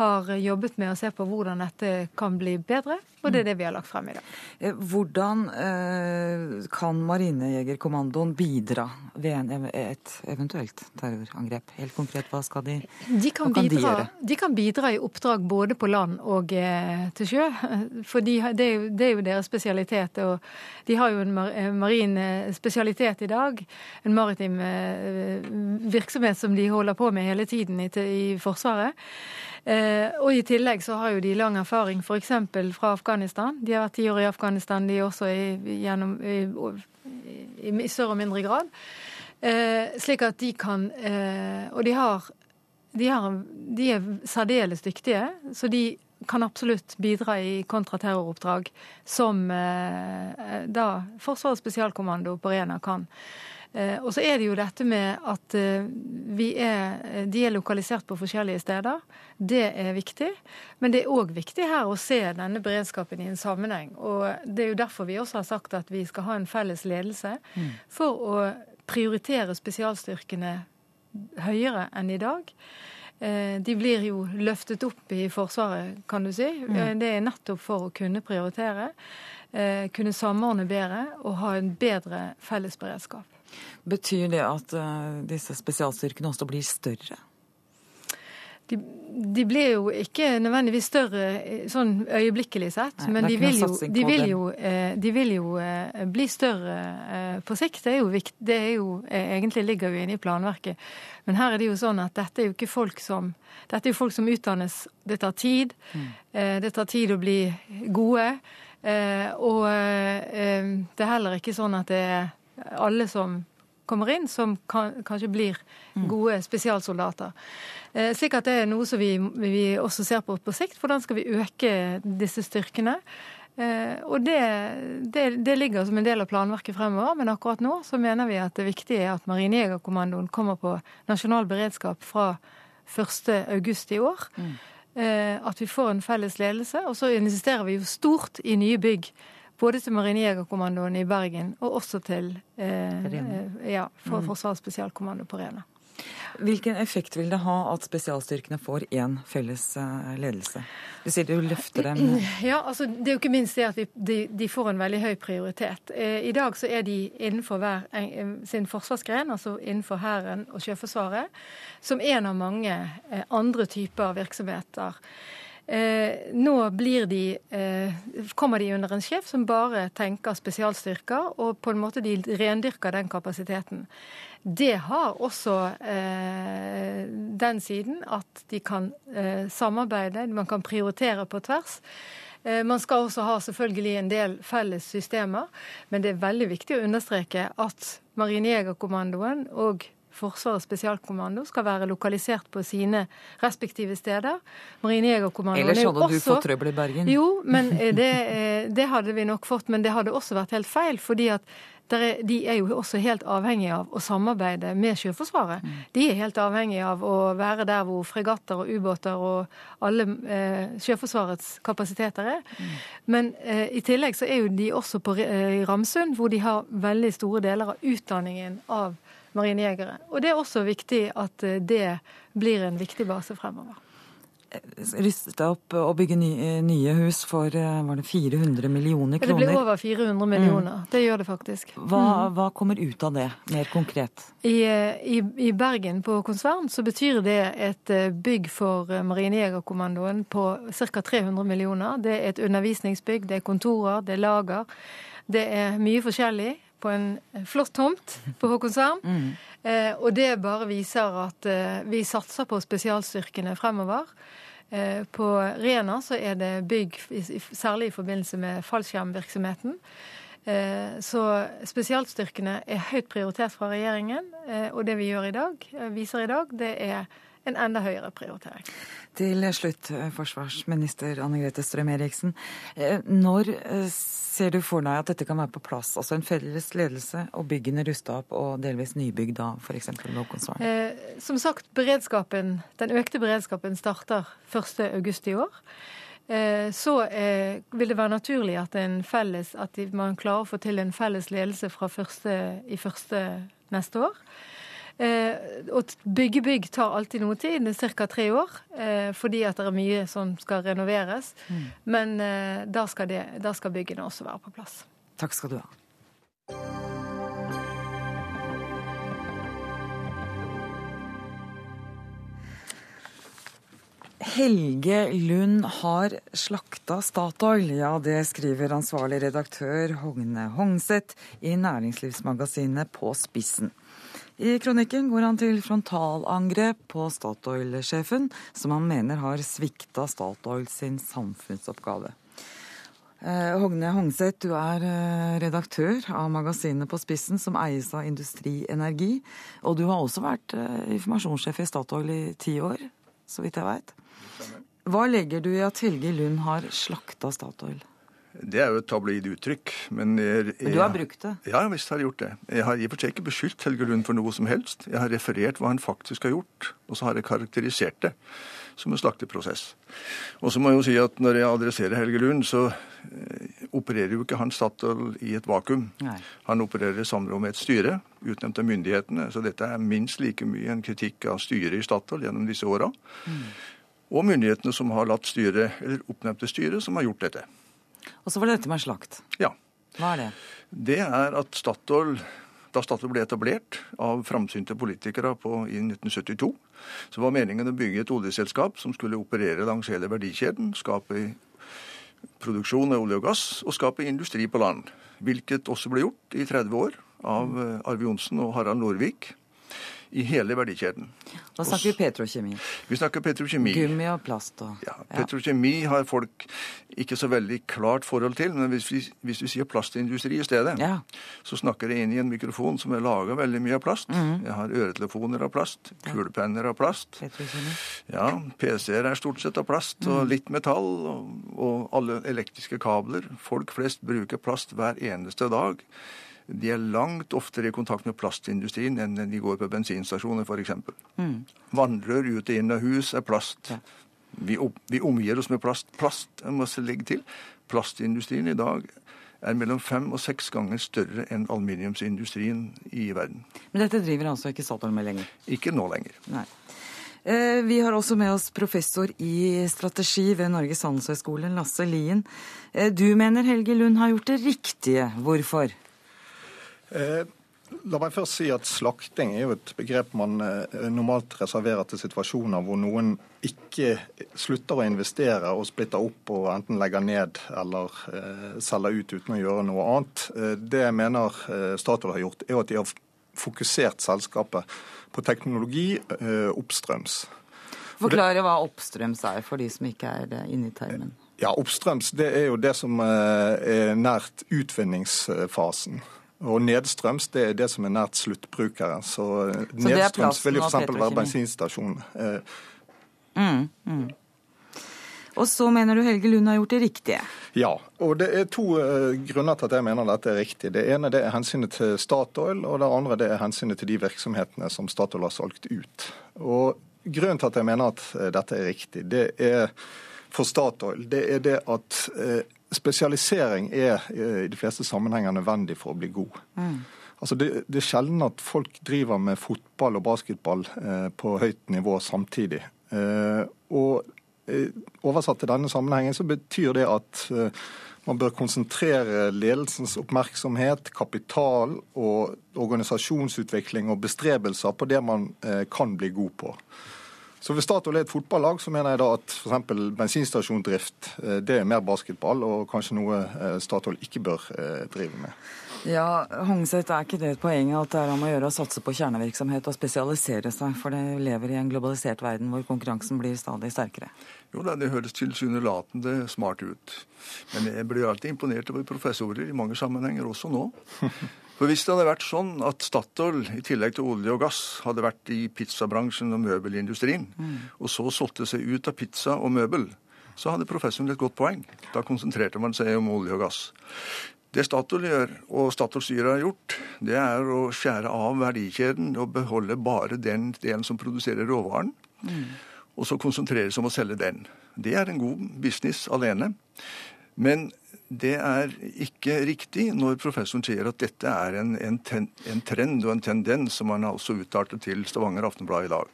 har jobbet med å se på hvordan dette kan bli bedre, og det er det vi har lagt frem i dag. Eh, Hvordan eh, kan Marinejegerkommandoen bidra ved et eventuelt terrorangrep? Helt konkret, hva skal de, De kan, kan de gjøre? de kan bidra i oppdrag både på land og eh, til sjø. For de, det, er jo, er jo deres spesialitet. Og de har jo en eh, marin eh, spesialitet i dag. En maritim eh, virksomhet som de holder på med hele tiden i, Forsvaret. Og i tillegg så har jo de lang erfaring f.eks. fra Afghanistan. De har vært ti år i Afghanistan, de også i, gjennom, i, i, i større og mindre grad. Eh, slik at de kan eh, Og de har de, har, de er særdeles dyktige, så de kan absolutt bidra i kontraterroroppdrag som eh, da Forsvarets spesialkommando på Rena kan. Eh, og så er det jo dette med at eh, vi er, de er lokalisert på forskjellige steder. Det er viktig. Men det er òg viktig her å se denne beredskapen i en sammenheng. Og det er jo derfor vi også har sagt at vi skal ha en felles ledelse for å prioritere spesialstyrkene høyere enn i dag. Eh, De blir jo løftet opp i Forsvaret, kan du si. Eh, Det er nettopp for å kunne prioritere, eh, kunne samordne bedre og ha en bedre fellesberedskap. Betyr det at disse spesialstyrkene også blir større? De, de blir jo ikke nødvendigvis større eh, sånn øyeblikkelig sett, Nei, men er de vil, jo, de, vil jo, eh, de vil jo eh, bli større eh, på sikt. Det er jo viktig. Det er jo, eh, egentlig ligger jo inne i planverket. Men her er det jo sånn at dette er jo ikke folk som Dette er jo folk som utdannes. Det tar tid. Mm. Eh, Det tar tid å bli gode. Eh, Og eh, det er heller ikke sånn at det er alle som kommer inn, som kan, kanskje blir Mm. gode spesialsoldater. Eh, Slik at det er noe som vi, vi også ser på på sikt. Hvordan skal vi øke disse styrkene? Eh, Og det, det, det ligger som en del av planverket fremover, men akkurat nå så mener vi at det viktige er at Marinejegerkommandoen kommer på nasjonal beredskap fra 1. august i år. Eh, At vi får en felles ledelse. Og så investerer vi jo stort i nye bygg. Både til Marinejegerkommandoen i Bergen og også til eh, eh, ja, for Forsvarets spesialkommando på Rena. Hvilken effekt vil det ha at spesialstyrkene får én felles eh, ledelse? Du sier du løfter dem Ja, altså Det er jo ikke minst det at vi, de, de får en veldig høy prioritet. Eh, I dag så er de innenfor hver en, en- sin forsvarsgren, altså innenfor Hæren og Sjøforsvaret, som en av mange eh, andre typer virksomheter. Eh, nå de, eh, kommer de under en sjef som bare tenker spesialstyrker, og på en måte de rendyrker den kapasiteten. Det har også eh, den siden at de kan eh, samarbeide, man kan prioritere på tvers. Eh, Man skal også ha selvfølgelig en del felles systemer, men det er veldig viktig å understreke at Marinejegerkommandoen og Forsvarets spesialkommando skal være lokalisert på sine respektive steder. Marinejegerkommandoen Ellers er jo hadde du også- fått trøbbel i Bergen. Jo, men eh, det, eh, det hadde vi nok fått. Men det hadde også vært helt feil, fordi at der er, de er jo også helt avhengige av å samarbeide med Sjøforsvaret. De er helt avhengige av å være der hvor fregatter og ubåter og alle eh, Sjøforsvarets kapasiteter er. Men eh, i tillegg så er jo de også på, eh, Ramsund, hvor de har veldig store deler av utdanningen av marinejegere. Og det er også viktig at eh, det blir en viktig base fremover. Ruste opp og bygge nye, nye hus for eh, var det 400 millioner kroner? Det blir over 400 millioner. Det gjør det faktisk. Hva, hva kommer ut av det, mer konkret? I, eh, i, I Bergen på Konsvern så betyr det et eh, bygg for eh, Marinejegerkommandoen på ca. 300 millioner. Det er et undervisningsbygg, det er kontorer, det er lager. Det er mye forskjellig på en eh, flott tomt på Håkonsvern. Eh, og det bare viser at eh, vi satser på spesialstyrkene fremover. Eh, på Rena så er det bygg, særlig i forbindelse med fallskjermvirksomheten. Eh, Så spesialstyrkene er høyt prioritert fra regjeringen, eh, og det vi gjør i dag, viser i dag, det er en enda høyere prioritering. Til slutt, eh, forsvarsminister Anne Grete Strøm-Eriksen. Eh, Når eh, ser du for deg at dette kan være på plass? Altså en felles ledelse og byggene rusta opp og delvis nybygg da, f.eks. Håkonsvern? Eh, Som sagt, beredskapen, den økte beredskapen starter 1.8 i år. Eh, Så eh, vil det være naturlig at, en felles, at man klarer å få til en felles ledelse fra første, i første neste år. Eh, Å bygge bygg tar alltid noe tid, ca. tre år, eh, fordi at det er mye som skal renoveres. Men eh, da skal, det, da skal byggene også være på plass. Takk skal du ha. Helge Lund har slakta Statoil. Ja, det skriver ansvarlig redaktør Hogne Hongseth i Næringslivsmagasinet På spissen. I kronikken går han til frontalangrep på Statoil-sjefen, som han mener har svikta Statoil sin samfunnsoppgave. Eh, Hogne Hongseth, du er eh, redaktør av magasinet På spissen, som eies av Industri Energi. Og du har også vært eh, informasjonssjef i Statoil i ti år, så vidt jeg veit. Hva legger du i at Helge Lund har slakta Statoil? Det er jo et tabloid uttrykk, men jeg, Men du har brukt det? Ja, visst har jeg gjort det. Jeg har i og for seg ikke beskyldt Helge Lund for noe som helst. Jeg har referert hva han faktisk har gjort, og så har jeg karakterisert det som en slakteprosess. Og så må jeg jo si at når jeg adresserer Helge Lund, så eh, opererer jo ikke han Statoil i et vakuum. Nei. Han opererer i samråd med et styre, utnevnt av myndighetene. Så dette er minst like mye en kritikk av styret i Statoil gjennom disse åra. Og myndighetene som har latt styret, eller oppnevnte styret, som har gjort dette. Og så var det dette med slakt. Ja. Hva er det? Det er at Statoil da Statoil ble etablert av framsynte politikere på, i 1972, så var meningen å bygge et oljeselskap som skulle operere langs hele verdikjeden, skape produksjon av olje og gass og skape industri på land. Hvilket også ble gjort i 30 år av eh, Arve Johnsen og Harald Norvik i hele verdikjeden. Da snakker vi petrokjemi. Vi snakker petrokjemi. Gummi og plast og ja, Petrokjemi har folk ikke så veldig klart forhold til, men hvis vi, hvis vi sier plastindustri i stedet, ja. så snakker jeg inn i en mikrofon som er laga veldig mye av plast. Mhm. Jeg har øretelefoner av plast, kulepenner av plast. Petrokjemi. Ja, PC-er er stort sett av plast, og Mhm. litt metall, og, og alle elektriske kabler. Folk flest bruker plast hver eneste dag. De er langt oftere i kontakt med plastindustrien enn de går på bensinstasjoner f.eks. Mm. Vannrør ut og inn av hus er plast. Vi, vi omgir oss med plast. Plast, jeg må legge til, plastindustrien i dag er mellom fem og seks ganger større enn aluminiumsindustrien i verden. Men dette driver altså ikke Statoil med lenger? Ikke nå lenger. Nei. Eh, Vi har også med oss professor i strategi ved Norges handelshøyskole, Lasse Lien. Eh, Du mener Helge Lund har gjort det riktige. Hvorfor? Eh, La meg først si at slakting er jo et begrep man eh, normalt reserverer til situasjoner hvor noen ikke slutter å investere og splitter opp og enten legger ned eller eh, selger ut uten å gjøre noe annet. Det jeg mener Statoil har gjort, er at de har fokusert selskapet på teknologi oppstrøms. Forklare hva oppstrøms er for de som ikke er inne i termen. Ja, Oppstrøms det er jo det som er nært utvinningsfasen. Og nedstrøms det er det som er nært sluttbrukere. Så, eh, Så er nedstrøms vil jo f.eks. være bensinstasjon. Eh, Mm, mm. Og så mener du Helge Lund har gjort det riktige. Ja, og det er to uh, grunner til at jeg mener dette er riktig. Det ene det er hensynet til Statoil, og det andre det er hensynet til de virksomhetene som Statoil har solgt ut. Og Grunnen til at jeg mener at eh, dette er riktig, det er for Statoil, det er det at eh, spesialisering er eh, i de fleste sammenhenger nødvendig for å bli god. Altså det, det er sjelden at folk driver med fotball og basketball eh, på høyt nivå samtidig. Eh, og eh, Oversatt til denne sammenhengen så betyr det at man bør konsentrere ledelsens oppmerksomhet, kapital og organisasjonsutvikling og bestrebelser på det man kan bli god på. Så Hvis Statoil er et fotballag, så mener jeg da at f.eks. bensinstasjondrift eh, det er mer basketball, og kanskje noe eh, Statoil ikke bør eh, drive med. Ja, Hongseth, er ikke det et poeng at det er om å gjøre å satse på kjernevirksomhet og spesialisere seg, for det lever i en globalisert verden hvor konkurransen blir stadig sterkere? Jo da, det høres tilsynelatende smart ut. Men jeg blir alltid imponert over professorer i mange sammenhenger, også nå. For hvis det hadde vært sånn at Statoil i tillegg til olje og gass hadde vært i pizzabransjen og møbelindustrien, og så solgte seg ut av pizza og møbel, så hadde professoren et godt poeng. Da konsentrerte man seg om olje og gass. Det Statoil gjør, og Statoil-styret har gjort, det er å skjære av verdikjeden og beholde bare den delen som produserer råvaren, og så konsentrere seg om å selge den. Det er en god business alene. Men det er ikke riktig når professoren sier at dette er en, en, ten, en trend og en tendens, som han altså uttalte til Stavanger Aftenblad i dag.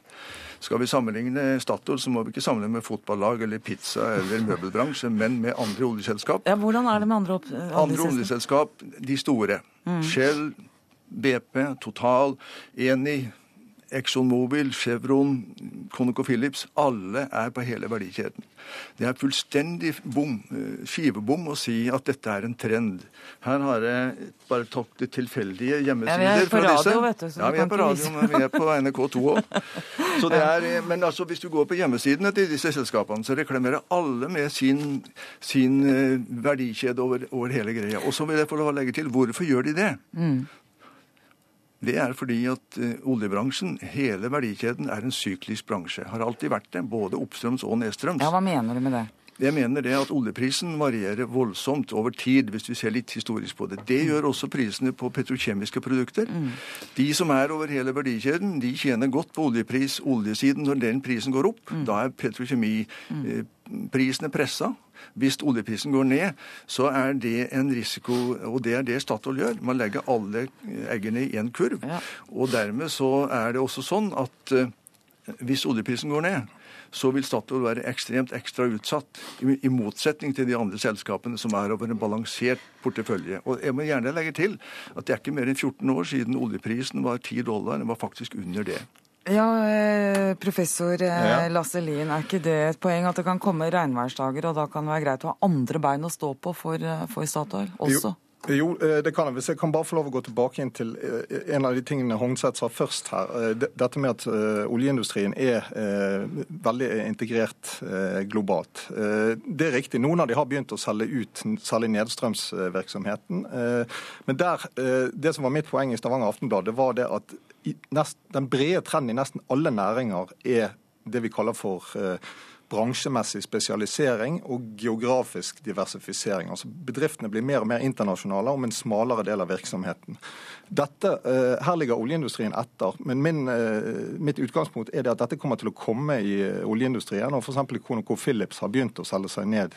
Skal vi sammenligne Statoil, så må vi ikke sammenligne med fotballag eller pizza eller møbelbransje, men med andre oljeselskap. Ja, Hvordan er det med andre, opp, Andre oljeselskap, de store. Shell, BP, Total, Eni, ExxonMobil, Chevron, ConocoPhillips, alle er på hele verdikjeden. Det er fullstendig bom, eh, skivebom å si at dette er en trend. Her har jeg bare tatt de tilfeldige hjemmesider Ja, er fra disse. vet du, så Ja, vi er på radio, men vi er på NRK2 òg. Så det eh, men altså, hvis du går på hjemmesidene til disse selskapene, så reklamerer alle med sin, sin eh, verdikjede over, over hele greia. Og så vil jeg få legge til, hvorfor gjør de det? Mm. Det er fordi at eh, oljebransjen, hele verdikjeden, er en syklisk bransje. Har alltid vært det, både oppstrøms og nedstrøms. Ja, Hva mener du med det? Jeg mener det at oljeprisen varierer voldsomt over tid, hvis vi ser litt historisk på det. Det gjør også prisene på petrokjemiske produkter. De som er over hele verdikjeden, de tjener godt på oljepris, oljesiden. Når den prisen går opp, da er petrokjemiprisene pressa. Hvis oljeprisen går ned, så er det en risiko, og det er det Statoil gjør. Man legger alle eggene i én kurv. Og dermed så er det også sånn at eh, hvis oljeprisen går ned, så vil Statoil være ekstremt ekstra utsatt. I, motsetning til de andre selskapene som er over en balansert portefølje. Og jeg må gjerne legge til at det er ikke mer enn 14 år siden oljeprisen var 10 dollar. Den var faktisk under det. Ja, eh, Professor eh, Lasse Lien, er ikke det et poeng at det kan komme regnværsdager, og da kan det være greit å ha andre bein å stå på for, eh, for Statoil også? Jo. Jo, det kan jeg. Hvis jeg kan bare få lov å gå tilbake inn til en av de tingene Hongset sa først her. Dette med at oljeindustrien er veldig integrert globalt. Det er riktig. Noen av de har begynt å selge ut, særlig nedstrømsvirksomheten. Men der, det som var mitt poeng i Stavanger Aftenblad, det var det at den brede trenden i nesten alle næringer er det vi kaller for eh, bransjemessig spesialisering og geografisk diversifisering. Altså Bedriftene blir mer og mer internasjonale om en smalere del av virksomheten. Dette, eh, her ligger oljeindustrien etter, men min, eh, mitt utgangspunkt er det at dette kommer til å komme i oljeindustrien. og F.eks. ConocoPhillips har begynt å selge seg ned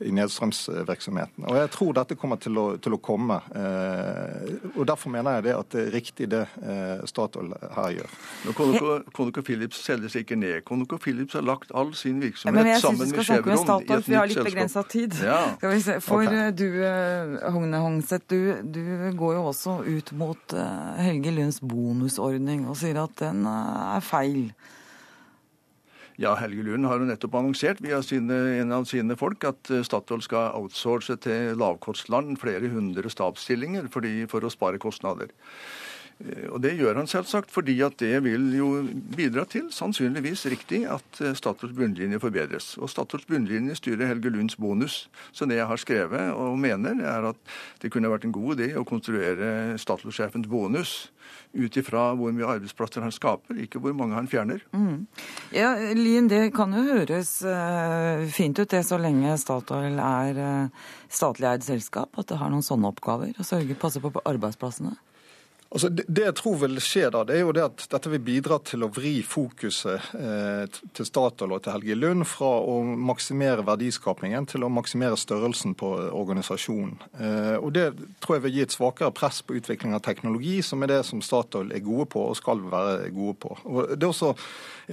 i nedstrømsvirksomheten. Og Jeg tror dette kommer til å, til å komme. og Derfor mener jeg det at det er riktig det Statoil her gjør. ConocoPhillips selges ikke ned. ConocoPhillips har lagt all sin virksomhet sammen med Chevron i et nytt Vi har litt begrensa tid. Ja. For okay. du, eh, Hogne Hongseth, du, du, går jo også ut mot uh, Helge Lunds bonusordning og sier at den uh, er feil. Ja, Helge Lund har jo nettopp annonsert via sine, en av sine folk at Statoil skal outsource til lavkostland flere hundre stabsstillinger for å spare kostnader. Eh, og Det gjør han selvsagt fordi at det vil jo bidra til, sannsynligvis riktig, at eh, Statoils bunnlinje forbedres. Og Statoils bunnlinje styrer Helge Lunds bonus. Så det jeg har skrevet og mener, er at det kunne vært en god idé å konstruere Statoil-sjefens bonus ut ifra hvor mye arbeidsplasser han skaper, ikke hvor mange han fjerner. Mm. Ja, Lien, det kan jo høres uh, fint ut det så lenge Statoil er statlig eid selskap, at det har noen sånne oppgaver, å sørge passe på arbeidsplassene? Altså, det, jeg tror vil skje da, det er jo det at dette vil bidra til å vri fokuset eh, til Statoil og til Helge Lund fra å maksimere verdiskapingen til å maksimere størrelsen på organisasjonen. Eh, og Det tror jeg vil gi et svakere press på utvikling av teknologi, som er det som Statoil er gode på og skal være gode på. Og Det er også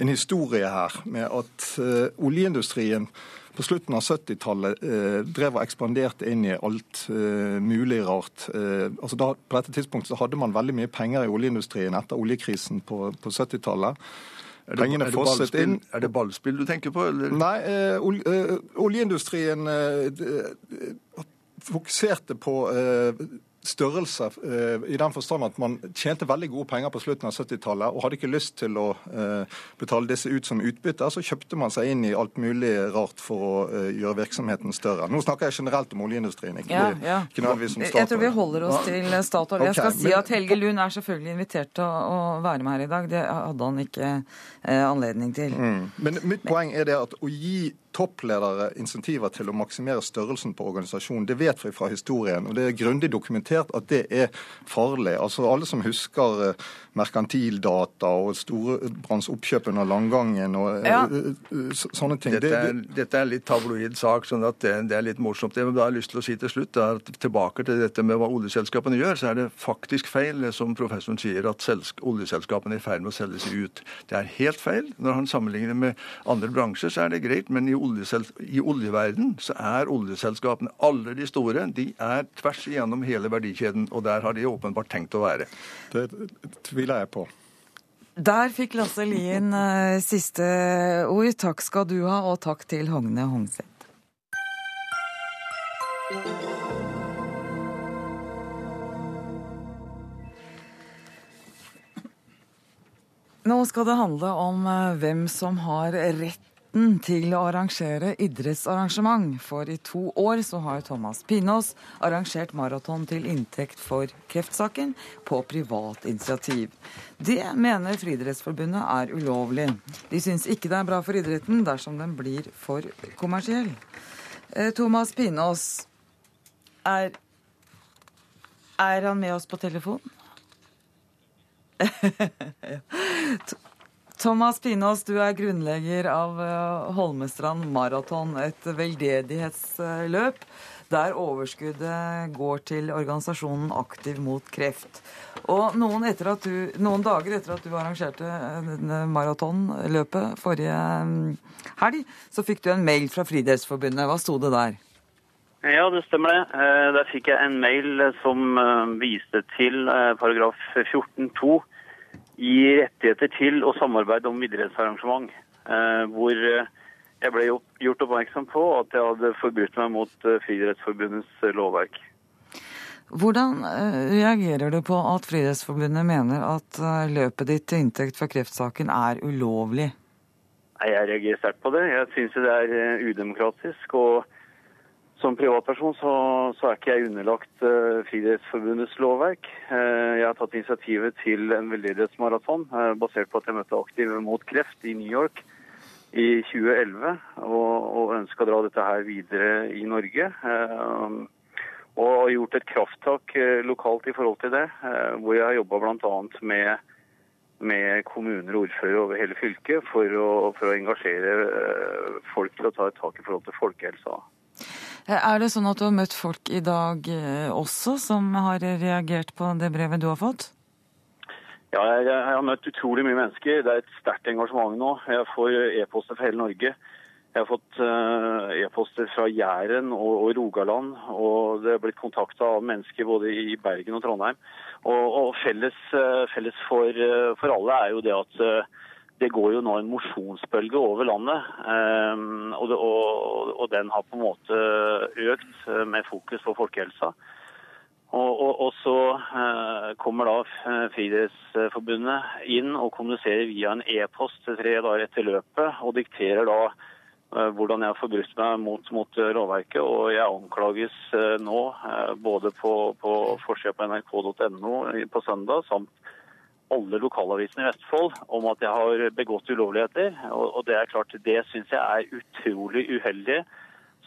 en historie her med at eh, oljeindustrien på slutten av 70-tallet eh, drev og ekspanderte inn i alt eh, mulig rart. Eh, altså da, på dette tidspunktet så hadde man veldig mye penger i oljeindustrien etter oljekrisen på, på 70-tallet. Er det, er, det er det ballspill du tenker på? Eller? Nei, eh, ol, eh, oljeindustrien eh, fokuserte på størrelse, eh, i den forstand at man tjente veldig gode penger på slutten av 70-tallet og hadde ikke lyst til å eh, betale disse ut som utbytte, så kjøpte man seg inn i alt mulig rart for å eh, gjøre virksomheten større. Nå snakker jeg generelt om oljeindustrien, ikke, ja, ja. ikke nødvendigvis om Statoil. Jeg tror vi holder oss til Statoil. Jeg skal okay, si at Helge Lund er selvfølgelig invitert til å være med her i dag. Det hadde han ikke anledning til. Mm. Men mitt poeng er det at å gi toppledere insentiver til å maksimere størrelsen på organisasjonen. Det vet vi fra historien, og det er grundig dokumentert at det er farlig. Altså Alle som husker eh, merkantildata og storebrannsoppkjøp under landgangen og eh, ja. Eh, sånne ting. Dette er, dette er en litt tabloid sak, sånn at det, det, er litt morsomt. Det jeg har lyst til å si til slutt, er at tilbake til dette med hva oljeselskapene gjør, så er det faktisk feil, som professoren sier, at oljeselskapene er i ferd med å selge seg ut. Det er helt feil. Når han sammenligner med andre bransjer, så er det greit. men i i oljeverden så er oljeselskapene, alle de store, de er tvers igjennom hele verdikjeden. Og der har de åpenbart tenkt å være. Det tviler jeg på. Der fikk Lasse Lien eh, siste ord. Takk skal du ha, og takk til Hogne Hongseth. Nå skal det handle om eh, hvem som har rett retten til å arrangere idrettsarrangement, for i to år så har Thomas Pinås arrangert maraton til inntekt for kreftsaken på privat initiativ. Det mener Friidrettsforbundet er ulovlig. De syns ikke det er bra for idretten dersom den blir for kommersiell. Eh, Thomas Pinås, er, er han med oss på telefon? Thomas Pinås, du er grunnlegger av eh, Holmestrand Maraton, et veldedighetsløp der overskuddet går til organisasjonen Aktiv mot kreft. Og noen, etter du, noen dager etter at du arrangerte maratonløpet forrige mm, helg, så fikk du en mail fra Friidrettsforbundet. Hva sto det der? Ja, det stemmer det. Eh, der fikk jeg en mail som eh, viste til eh, paragraf 14-2 i rettigheter til og samarbeide om idrettsarrangement. Hvor jeg ble gjort oppmerksom på at jeg hadde forbrutt meg mot Friidrettsforbundets lovverk. Hvordan reagerer du på at Friidrettsforbundet mener at løpet ditt til inntekt for kreftsaken er ulovlig? Jeg reagerer sterkt på det. Jeg syns det er udemokratisk. og som privatperson så, så, er ikke jeg underlagt uh, Friidrettsforbundets lovverk. Uh, jeg har tatt initiativet til en veldedighetsmaraton uh, basert på at jeg møtte Aktive mot kreft i New York i 2011, og, og ønska å dra dette her videre i Norge. Uh, og har gjort et krafttak lokalt i forhold til det, hvor jeg har jobba bl.a. Med, med kommuner og ordførere over hele fylket for å, for å engasjere folk til å ta et tak i forhold til folkehelsa. Er det sånn at du har møtt folk i dag eh, også som har reagert på det brevet du har fått? Ja, jeg, jeg har møtt utrolig mye mennesker. Det er et sterkt engasjement nå. Jeg får e-poster fra hele Norge. Jeg har fått uh, e-poster fra Jæren og, og, Rogaland, og det er blitt kontakta av mennesker både i Bergen og Trondheim. Og, og felles, uh, felles for, uh, for, alle er jo det at det går jo nå en mosjonsbølge over landet. Ehm, og, det, og, og, den har på en måte økt eh, med fokus på folkehelsa. Og, og så eh, kommer da Friidrettsforbundet inn og kommuniserer via en e-post tre dager etter løpet, og dikterer da eh, hvordan jeg har forbrutt meg mot, mot lovverket. Og jeg anklages nå både på, på forsida på nrk.no på søndag samt alle lokalavisene i Vestfold om at jeg har begått ulovligheter. Og det er klart, det syns jeg er utrolig uheldig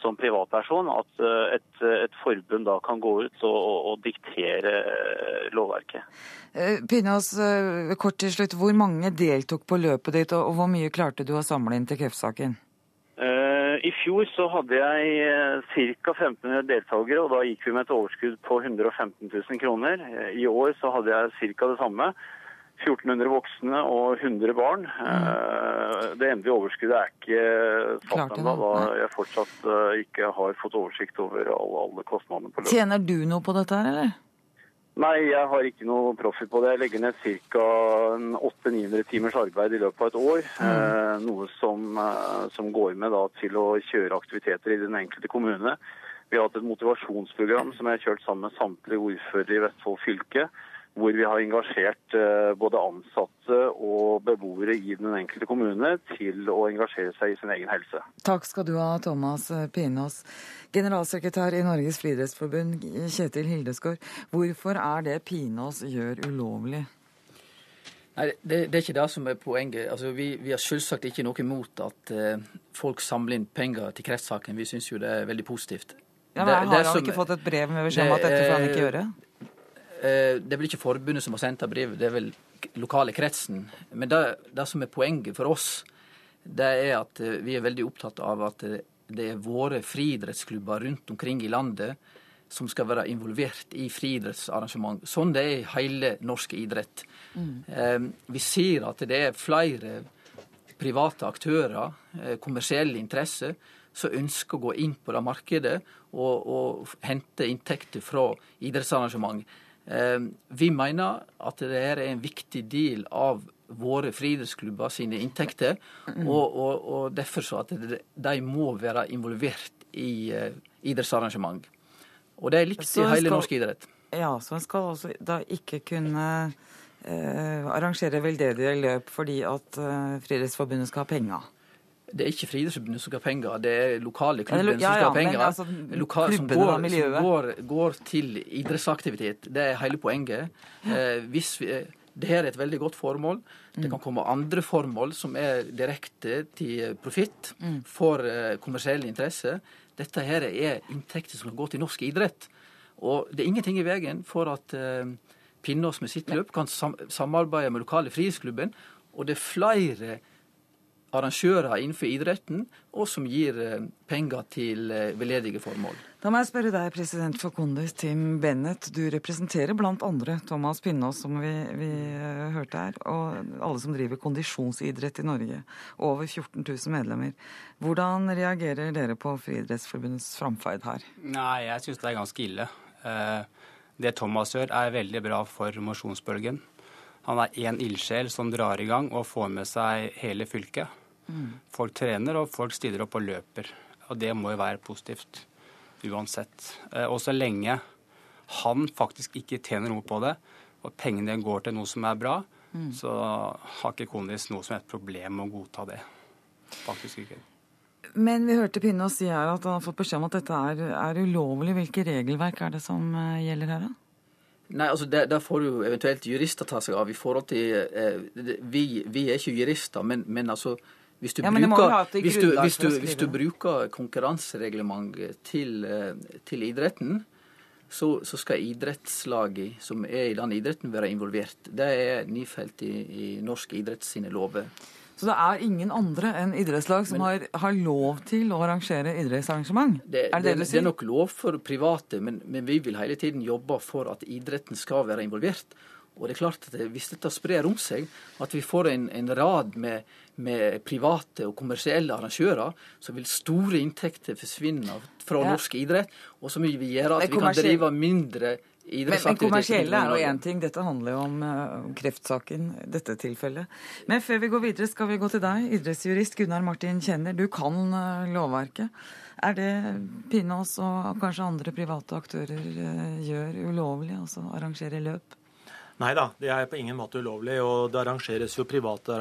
som privatperson. At eh, et, et forbund da kan gå ut og, og diktere eh, lovverket. Eh, Pinås, kort til slutt. Hvor mange deltok på løpet ditt, og hvor mye klarte du å samle inn til kreftsaken? I fjor så hadde jeg ca. 1500 deltakere, og da gikk vi med et overskudd på 115 000 kroner. I år så hadde jeg ca. det samme. 1400 voksne og 100 barn. Mm. Det endelige overskuddet er ikke satt ennå, da jeg fortsatt eh, ikke har fått oversikt over alle, alle kostnadene på løpet. Tjener du noe på dette her, eller? Nei, jeg har ikke noe profit på det. Jeg legger ned ca. 800-900 timers arbeid i løpet av et år. Mm. Eh, noe som, som, går med da, til å kjøre aktiviteter i den enkelte kommune. Vi har hatt et motivasjonsprogram som jeg har kjørt sammen med samtlige ordførere i Vestfold fylke hvor vi har engasjert eh, både ansatte og beboere i den enkelte kommune til å engasjere seg i sin egen helse. Takk skal du ha, Thomas Pinås. Generalsekretær i Norges friidrettsforbund, Kjetil Hildesgaard. Hvorfor er det Pinås gjør ulovlig? Nei, det, det, er ikke det som er poenget. Altså, vi, vi, har selvsagt ikke noe imot at uh, folk samler inn penger til kreftsaken. Vi syns jo det er veldig positivt. Ja, men Har han som, ikke fått et brev med beskjed om at dette får han ikke gjøre? Eh, det er vel ikke forbundet som har sendt brevet, det er vel lokale kretsen. Men det, det, som er poenget for oss, det er at eh, vi er veldig opptatt av at eh, det er våre friidrettsklubber rundt omkring i landet som skal være involvert i friidrettsarrangement. Sånn det er i hele norsk idrett. Mm. Vi ser at det er flere private aktører, kommersielle interesser, som ønsker å gå inn på det markedet og, og hente inntekter fra idrettsarrangement. Eh, vi mener at det er en viktig del av våre friidrettsklubber sine inntekter, mm. og, og, og, derfor så at de må være involvert i uh, idrettsarrangement. Og det er likt i hele norsk idrett. Ja, så en skal altså da ikke kunne eh, arrangere veldedige løp fordi at eh, Friidrettsforbundet skal ha penger? Det er ikke Friidrettsforbundet som skal ha penger, det er lokale klubben ja, ja, som skal ha penger. Altså, Lokal, som, går, som går, går, til idrettsaktivitet. Det er hele poenget. Eh, hvis vi, det her er et veldig godt formål. Det kan komme andre formål som er direkte til profitt mm. for eh, kommersielle interesser. Dette her er inntekter som kan gå til norsk idrett. Og det er ingenting i veien for at eh, Pinnås med sitt løp kan sam samarbeide med lokale frihetsklubben Og det er flere arrangører innenfor idretten, og som gir eh, penger til eh, veldedige formål. Da må jeg spørre deg, president for Kondis, Tim Bennett. Du representerer blant andre Thomas Pinnås, som vi, vi uh, hørte her, og alle som driver kondisjonsidrett i Norge. Over 14 000 medlemmer. Hvordan reagerer dere på Friidrettsforbundets framferd her? Nei, jeg syns det er ganske ille. Det Thomas gjør, er veldig bra for mosjonsbølgen. Han er én ildsjel som drar i gang og får med seg hele fylket. Folk trener, og folk stiller opp og løper. Og det må jo være positivt uansett. Eh, og så lenge han faktisk ikke tjener noe på det, og pengene går til noe som er bra, mm. så har ikke Kondis noe som er et problem med å godta det. Faktisk ikke. Men vi hørte Pinnås si her at han har fått beskjed om at dette er, er ulovlig. Hvilke regelverk er det som eh, gjelder her, da? Nei, altså Der, der får jo eventuelt jurister ta seg av. i forhold til, eh, vi, vi, er ikke jurister, men, men altså hvis du, ja, bruker, hvis, du, hvis, du, hvis du, bruker konkurransereglementet til, eh, til idretten, så, så, skal idrettslaget som er i den idretten, være involvert. Det er nedfelt i, i norsk idrett sine lover. Så det er ingen andre enn idrettslag som men, har, har, lov til å arrangere idrettsarrangement? Det, er det, det, det er nok lov for private, men, men, vi vil hele tiden jobbe for at idretten skal være involvert. Og det er klart at Hvis dette sprer om seg, at vi får en, en rad med, med, private og kommersielle arrangører, så vil store inntekter forsvinne fra ja. norsk idrett, og som vil gjøre at vi kan drive mindre men, men kommersielle er jo én ting. Dette handler jo om uh, kreftsaken, dette tilfellet. Men før vi går videre, skal vi gå til deg, idrettsjurist Gunnar Martin Kjenner. Du kan uh, lovverket. Er det Pinnås og kanskje andre private aktører uh, gjør ulovlig, altså arrangere løp? Nei da, det er på ingen måte ulovlig. Og det arrangeres jo private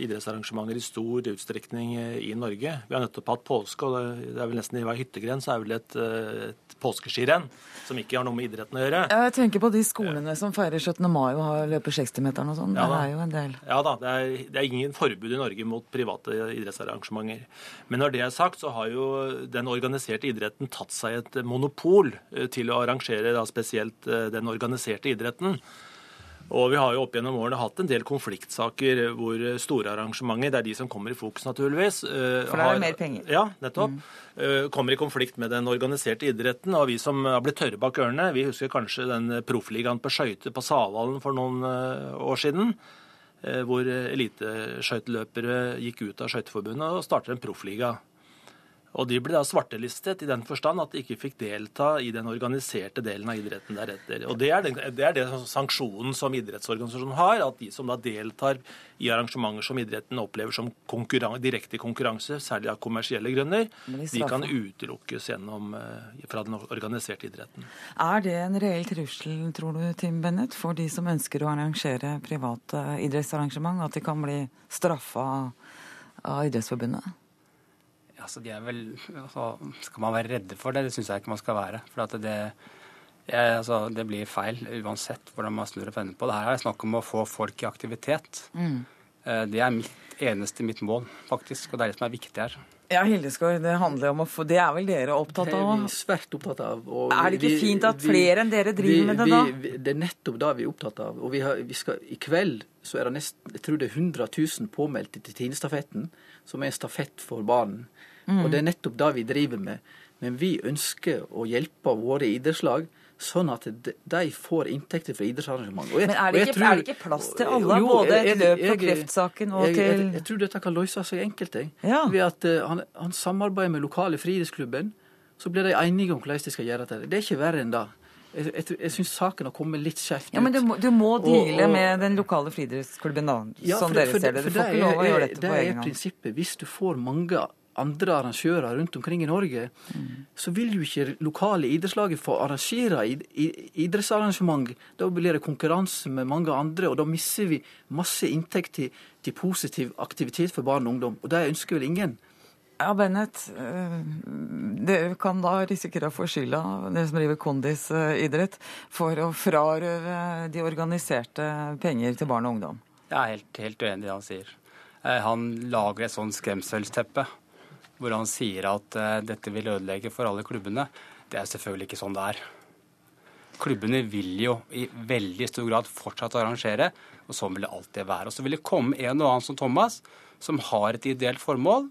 idrettsarrangementer i stor utstrekning eh, i Norge. Vi har nettopp hatt påske, og det er vel nesten i hver hyttegren så er vel et, eh, et påskeskirenn som ikke har noe med idretten å gjøre. Jeg tenker på de skolene som feirer 17. mai og har løper 60-meteren og sånn. Ja, det er jo en del. Ja da, det er, det er, ingen forbud i Norge mot private idrettsarrangementer. Men når det er sagt, så har jo den organiserte idretten tatt seg et monopol eh, til å arrangere da spesielt den organiserte idretten. Og vi har jo opp gjennom årene hatt en del konfliktsaker hvor store arrangementer, det er de som kommer i fokus, naturligvis eh, For da er det mer penger? Ja, nettopp. Mm. Kommer i konflikt med den organiserte idretten. Og vi som har blitt tørre bak ørene, vi husker kanskje den proffligaen på skøyter på Savalen for noen eh, år siden. Hvor eliteskøyteløpere gikk ut av Skøyteforbundet og startet en proffliga. Og de ble da svartelistet i den forstand at de ikke fikk delta i den organiserte delen av idretten deretter. Og det er, den, det er det sanksjonen som idrettsorganisasjonen har, at de som da deltar i arrangementer som idretten opplever som konkurran direkte konkurranse, særlig av kommersielle grunner, de kan utelukkes gjennom, eh, fra den organiserte idretten. Er det en reell trussel, tror du, Tim Bennett, for de som ønsker å arrangere private idrettsarrangement, at de kan bli straffa av Idrettsforbundet? Altså, de er vel, altså, skal man være redde for det? Det syns jeg ikke man skal være. For det, jeg, altså, det, blir feil uansett hvordan man snur og vender på det. Her er det snakk om å få folk i aktivitet. Mm. Eh, det er mitt eneste mitt mål, faktisk. Og det er det som er viktig her. Ja, Hildeskår, det handler om å få Det er vel dere opptatt av? Det er vi svært opptatt av. er det ikke vi, fint at flere enn dere driver vi, med det, da? Vi, det er nettopp det vi er opptatt av. Og har, skal, i kveld så er det nesten, jeg tror det er 100 000 påmeldte til Tinestafetten, som er en stafett for barn. Mm. Og det er nettopp det vi driver med. Men vi ønsker å hjelpe våre idrettslag sånn at de får inntekter fra idrettsarrangement. Men er det, ikke, tror, er det, ikke, plass til alle, jo, både et løp for kreftsaken og jeg, til jeg, jeg, tror dette kan løse seg enkelt. Jeg. Ja. Ved at uh, han, han, samarbeider med lokale friidrettsklubben, så blir de enige om hvordan de skal gjøre dette. Det er ikke verre enn det. Jeg, jeg, jeg syns saken har kommet litt skjevt ut. Ja, Men du må, du må deale og, og, med den lokale friidrettsklubben, da, ja, som for, dere ser det. Du får ikke lov å gjøre dette på egen hånd. Det er prinsippet. Hvis du får mange andre arrangører rundt omkring i Norge, mm. så vil jo ikke lokale idrettslaget få arrangere idrettsarrangement. Da blir det konkurranse med mange andre, og da mister vi masse inntekt til, til positiv aktivitet for barn og ungdom. Og det ønsker vel ingen. Ja, Bennett. det dere kan da risikere å få skylda, dere som driver kondisidrett, for å frarøve de organiserte penger til barn og ungdom? Jeg er helt, helt uenig i det han sier. Eh, han lager et sånt skremselsteppe hvor han sier at uh, dette vil ødelegge for alle klubbene. Det er selvfølgelig ikke sånn det er. klubbene vil jo i veldig stor grad fortsatt arrangere, og sånn vil det alltid være. Og så vil det komme en og annen som Thomas, som har et ideelt formål,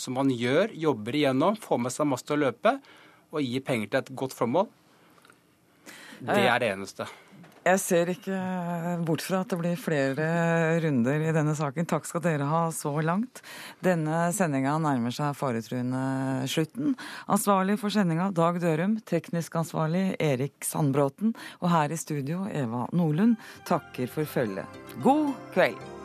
som han gjør, jobber igjennom, får med seg masse til å løpe, og gir penger til et godt formål. Det er det eneste. Jeg ser ikke bort fra at det blir flere runder i denne saken. Takk skal dere ha så langt. Denne sendinga nærmer seg faretruende slutten. Ansvarlig for sendinga Dag Dørum, teknisk ansvarlig Erik Sandbråten, og her i studio Eva Nordlund takker for følget. God kveld.